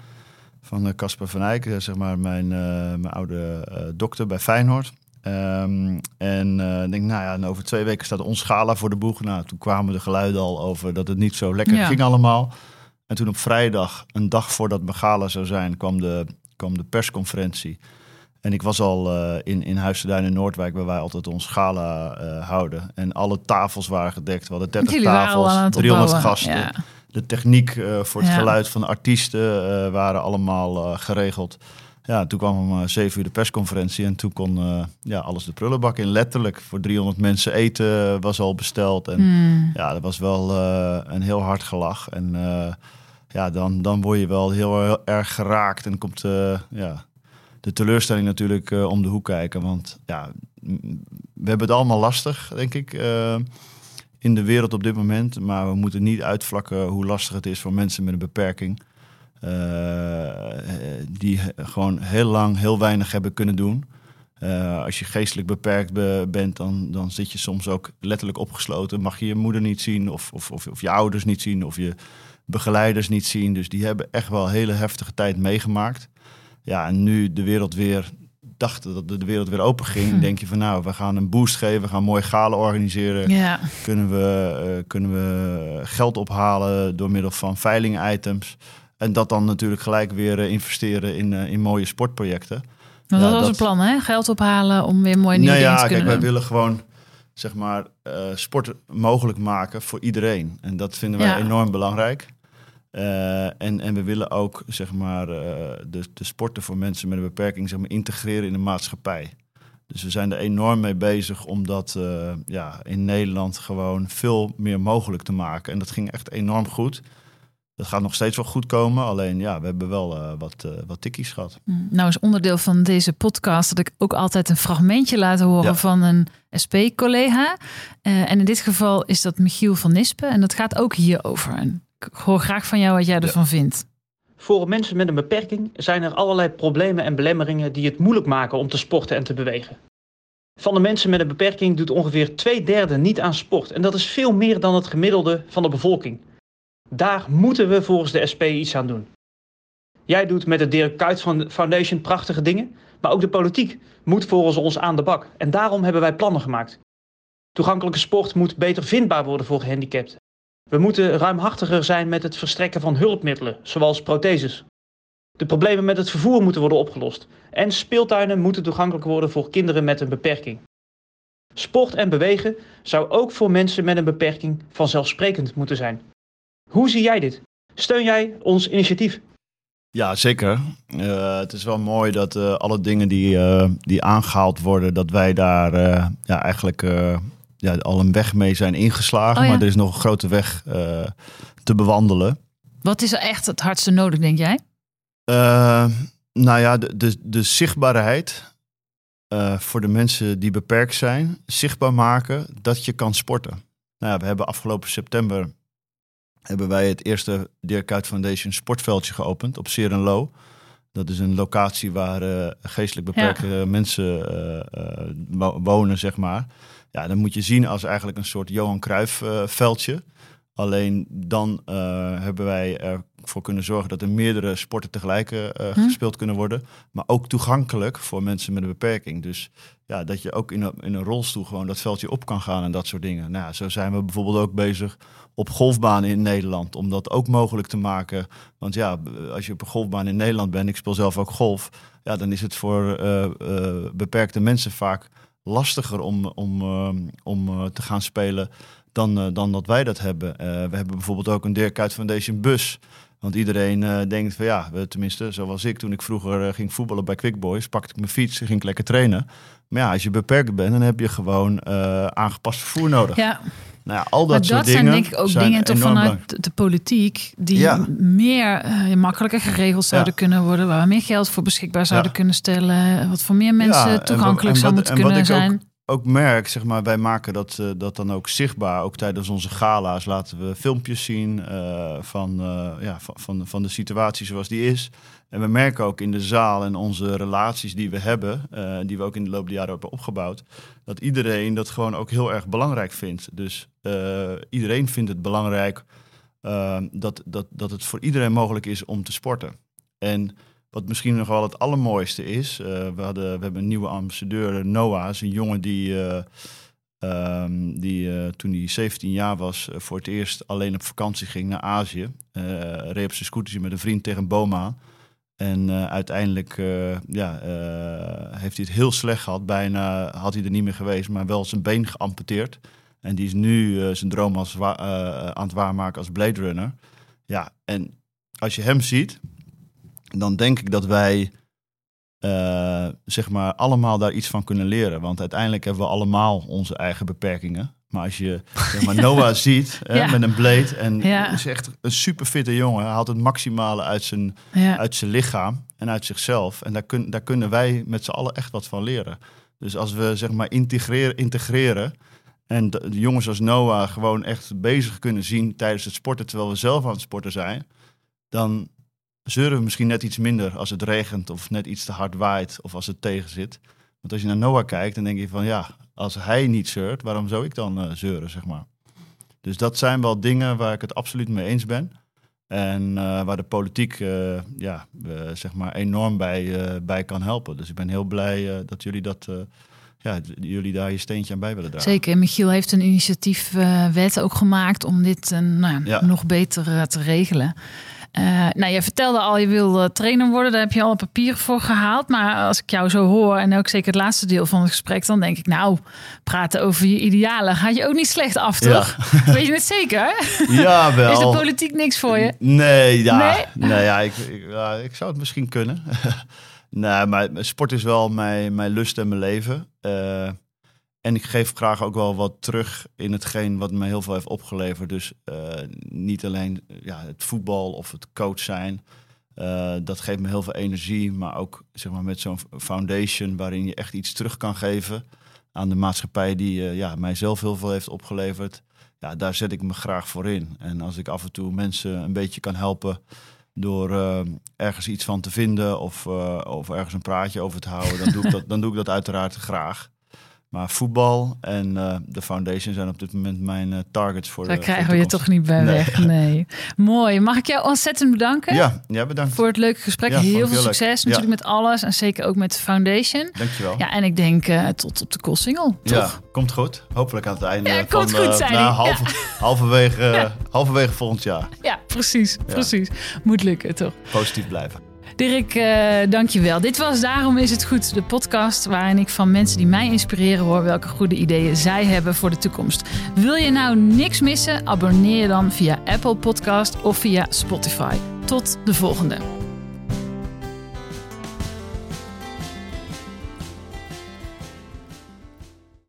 van eh, Casper van Eyck, eh, zeg maar mijn, eh, mijn oude eh, dokter bij Feyenoord. Ehm, en eh, ik denk, nou ja, en over twee weken staat ons gala voor de boeg. Nou, toen kwamen de geluiden al over dat het niet zo lekker ging allemaal. En toen op vrijdag, een dag voordat mijn gala zou zijn, kwam de, kwam de persconferentie. En ik was al eh, in, in Huis te Duin in Noordwijk, waar wij altijd ons gala eh, houden. En alle tafels waren gedekt. We hadden 30 Jullie waren al tafels, aan het 300 opbouwen. gasten. Ja. De techniek eh, voor het Ja. geluid van de artiesten waren allemaal geregeld. Ja, toen kwam om zeven uur de persconferentie en toen kon ja, alles de prullenbak in. Letterlijk voor 300 mensen eten was al besteld. En Hmm. ja, dat was wel een heel hard gelach. En ja, dan, dan word je wel heel, erg geraakt. En komt eh, ja, de teleurstelling natuurlijk eh, om de hoek kijken. Want ja, we hebben het allemaal lastig, denk ik, eh, in de wereld op dit moment. Maar we moeten niet uitvlakken hoe lastig het is voor mensen met een beperking. die gewoon heel lang heel weinig hebben kunnen doen. Als je geestelijk beperkt be- bent, dan, dan zit je soms ook letterlijk opgesloten. Mag je je moeder niet zien, of, of, of, of je ouders niet zien, of je begeleiders niet zien. Dus die hebben echt wel een hele heftige tijd meegemaakt. Ja, en nu de wereld weer dachten dat de wereld weer open ging, Hm. denk je van nou, we gaan een boost geven, we gaan mooi galen organiseren. ja. Kunnen, we, eh, kunnen we geld ophalen door middel van veiling-items. En dat dan natuurlijk gelijk weer eh, investeren in, eh, in mooie sportprojecten. Want dat was dat- het plan, hè? Geld ophalen om weer mooie nieuwe nou dingen ja, te kijk, kunnen wij doen. willen gewoon zeg maar sport mogelijk maken voor iedereen. En dat vinden wij Ja. enorm belangrijk. Eh, en, en we willen ook zeg maar, eh, de, de sporten voor mensen met een beperking zeg maar, integreren in de maatschappij. Dus we zijn er enorm mee bezig om dat eh, ja, in Nederland gewoon veel meer mogelijk te maken. En dat ging echt enorm goed. Dat gaat nog steeds wel goed komen. Alleen ja, we hebben wel wat, wat tikkies gehad. Mm, Nou is onderdeel van deze podcast dat ik ook altijd een fragmentje laat horen Ja. van een SP-collega. En in dit geval is dat Michiel van Nispen. En dat gaat ook hierover. En ik hoor graag van jou wat jij ervan vindt. Voor mensen met een beperking zijn er allerlei problemen en belemmeringen die het moeilijk maken om te sporten en te bewegen. Van de mensen met een beperking doet ongeveer twee derde niet aan sport. En dat is veel meer dan het gemiddelde van de bevolking. Daar moeten we volgens de SP iets aan doen. Jij doet met de Dirk Kuyt Foundation prachtige dingen. Maar ook de politiek moet volgens ons aan de bak. En daarom hebben wij plannen gemaakt. Toegankelijke sport moet beter vindbaar worden voor gehandicapten. We moeten ruimhartiger zijn met het verstrekken van hulpmiddelen, zoals protheses. De problemen met het vervoer moeten worden opgelost. En speeltuinen moeten toegankelijk worden voor kinderen met een beperking. Sport en bewegen zou ook voor mensen met een beperking vanzelfsprekend moeten zijn. Hoe zie jij dit? Steun jij ons initiatief? Ja, zeker. Uh, het is wel mooi dat uh, alle dingen die, uh, die aangehaald worden, dat wij daar ja, eigenlijk ja, al een weg mee zijn ingeslagen. Oh, ja. Maar er is nog een grote weg te bewandelen. Wat is er echt het hardste nodig, denk jij? nou ja, de, de, de zichtbaarheid voor de mensen die beperkt zijn, zichtbaar maken dat je kan sporten. Nou ja, we hebben afgelopen september hebben wij het eerste Dirk Kuyt Foundation sportveldje geopend op Serenlo. Dat is een locatie waar uh, geestelijk beperkte mensen wonen, zeg maar. Ja, dan moet je zien als eigenlijk een soort Johan Cruijff veldje. Alleen dan hebben wij ervoor kunnen zorgen dat er meerdere sporten tegelijk hm. gespeeld kunnen worden. Maar ook toegankelijk voor mensen met een beperking. Dus ja, dat je ook in een, in een rolstoel gewoon dat veldje op kan gaan en dat soort dingen. Nou, ja, zo zijn we bijvoorbeeld ook bezig op golfbanen in Nederland. Om dat ook mogelijk te maken. Want ja, als je op een golfbaan in Nederland bent, ik speel zelf ook golf. Ja, dan is het voor uh, beperkte mensen vaak lastiger om, om, uh, om te gaan spelen dan, dan dat wij dat hebben. we hebben bijvoorbeeld ook een Dirk Kuyt Foundation bus. Want iedereen denkt van ja, tenminste zoals ik toen ik vroeger ging voetballen bij Quick Boys, pakte ik mijn fiets en ging ik lekker trainen. Maar ja, als je beperkt bent, dan heb je gewoon aangepast vervoer nodig. Ja. Nou ja, al dat, maar soort dat dingen zijn denk ik ook dingen toch vanuit de politiek die Ja. meer uh, makkelijker geregeld zouden Ja. kunnen worden, waar we meer geld voor beschikbaar zouden kunnen stellen, wat voor meer mensen en toegankelijk zou en moeten en kunnen zijn. Ook merk, zeg maar, wij maken dat, eh, dat dan ook zichtbaar. Ook tijdens onze gala's laten we filmpjes zien eh, van, eh, ja, van, van, van de situatie zoals die is. En we merken ook in de zaal en onze relaties die we hebben, die we ook in de loop der jaren hebben opgebouwd, dat iedereen dat gewoon ook heel erg belangrijk vindt. Dus iedereen vindt het belangrijk dat, dat, dat het voor iedereen mogelijk is om te sporten. En wat misschien nog wel het allermooiste is, eh, we, hadden, we hebben een nieuwe ambassadeur, Noah, is een jongen die, eh, ehm, die eh, toen hij 17 jaar was, eh, voor het eerst alleen op vakantie ging naar Azië. Eh reed op zijn scootertje met een vriend tegen een. En eh, uiteindelijk eh, ja, eh, heeft hij het heel slecht gehad. Bijna had hij er niet meer geweest, maar wel zijn been geamputeerd. En die is nu eh, zijn droom als eh, aan het waarmaken als Blade Runner. Ja, en als je hem ziet, dan denk ik dat wij eh, zeg maar allemaal daar iets van kunnen leren. Want uiteindelijk hebben we allemaal onze eigen beperkingen. Maar als je zeg maar, *laughs* Noah ziet hè, Ja. met een blade en Ja. is echt een super fitte jongen. Hij haalt het maximale uit zijn, Ja. uit zijn lichaam en uit zichzelf. En daar, kun, daar kunnen wij met z'n allen echt wat van leren. Dus als we zeg maar integreren, integreren en de, de jongens als Noah gewoon echt bezig kunnen zien tijdens het sporten, terwijl we zelf aan het sporten zijn, dan zeuren we misschien net iets minder als het regent of net iets te hard waait of als het tegen zit. Want als je naar Noah kijkt, dan denk je van ja, als hij niet zeurt, waarom zou ik dan eh, zeuren, zeg maar. Dus dat zijn wel dingen waar ik het absoluut mee eens ben. En eh, waar de politiek eh, ja, zeg maar enorm bij, bij kan helpen. Dus ik ben heel blij dat jullie, dat, ja, jullie daar je steentje aan bij willen dragen. Zeker. Michiel heeft een initiatiefwet ook gemaakt om dit eh, nou, Ja. nog beter te regelen. Eh, nou, je vertelde al, je wil eh, trainer worden. Daar heb je al een papier voor gehaald. Maar als ik jou zo hoor, en ook zeker het laatste deel van het gesprek, dan denk ik, nou, praten over je idealen gaat je ook niet slecht af, Ja. toch? *laughs* Weet je het zeker? Ja, wel. Is de politiek niks voor je? Nee, ja. Nee? Nee, ja, ik, ik, ja, ik zou het misschien kunnen. *laughs* nee, maar sport is wel mijn, mijn lust en mijn leven. Eh, en ik geef graag ook wel wat terug in hetgeen wat me heel veel heeft opgeleverd. Dus eh, niet alleen ja, het voetbal of het coach zijn. Eh, dat geeft me heel veel energie. Maar ook zeg maar, met zo'n foundation waarin je echt iets terug kan geven aan de maatschappij die eh, ja, mijzelf heel veel heeft opgeleverd ja, daar zet ik me graag voor in. En als ik af en toe mensen een beetje kan helpen door eh, ergens iets van te vinden of, eh, of ergens een praatje over te houden, dan doe ik *laughs* dat, dan doe ik dat uiteraard graag. Maar voetbal en uh, de foundation zijn op dit moment mijn uh, targets voor Daar de krijgen we je toch niet bij weg. *laughs* Nee. Mooi. Mag ik jou ontzettend bedanken? Ja, ja bedankt. Voor het leuke gesprek. Ja, heel veel succes leuk. natuurlijk met alles. En zeker ook met de foundation. Dankjewel. Ja, en ik denk uh, tot op de Koolsingel. Ja, komt goed. Hopelijk aan het einde Ja, van komt goed, eh, zei nou, halve, halverwege, halverwege volgend jaar. Ja, precies. Precies. Moet lukken, toch? Positief blijven. Dirk, uh, dankjewel. Dit was Daarom is het goed, de podcast waarin ik van mensen die mij inspireren hoor welke goede ideeën zij hebben voor de toekomst. Wil je nou niks missen? Abonneer je dan via Apple Podcast of via Spotify. Tot de volgende.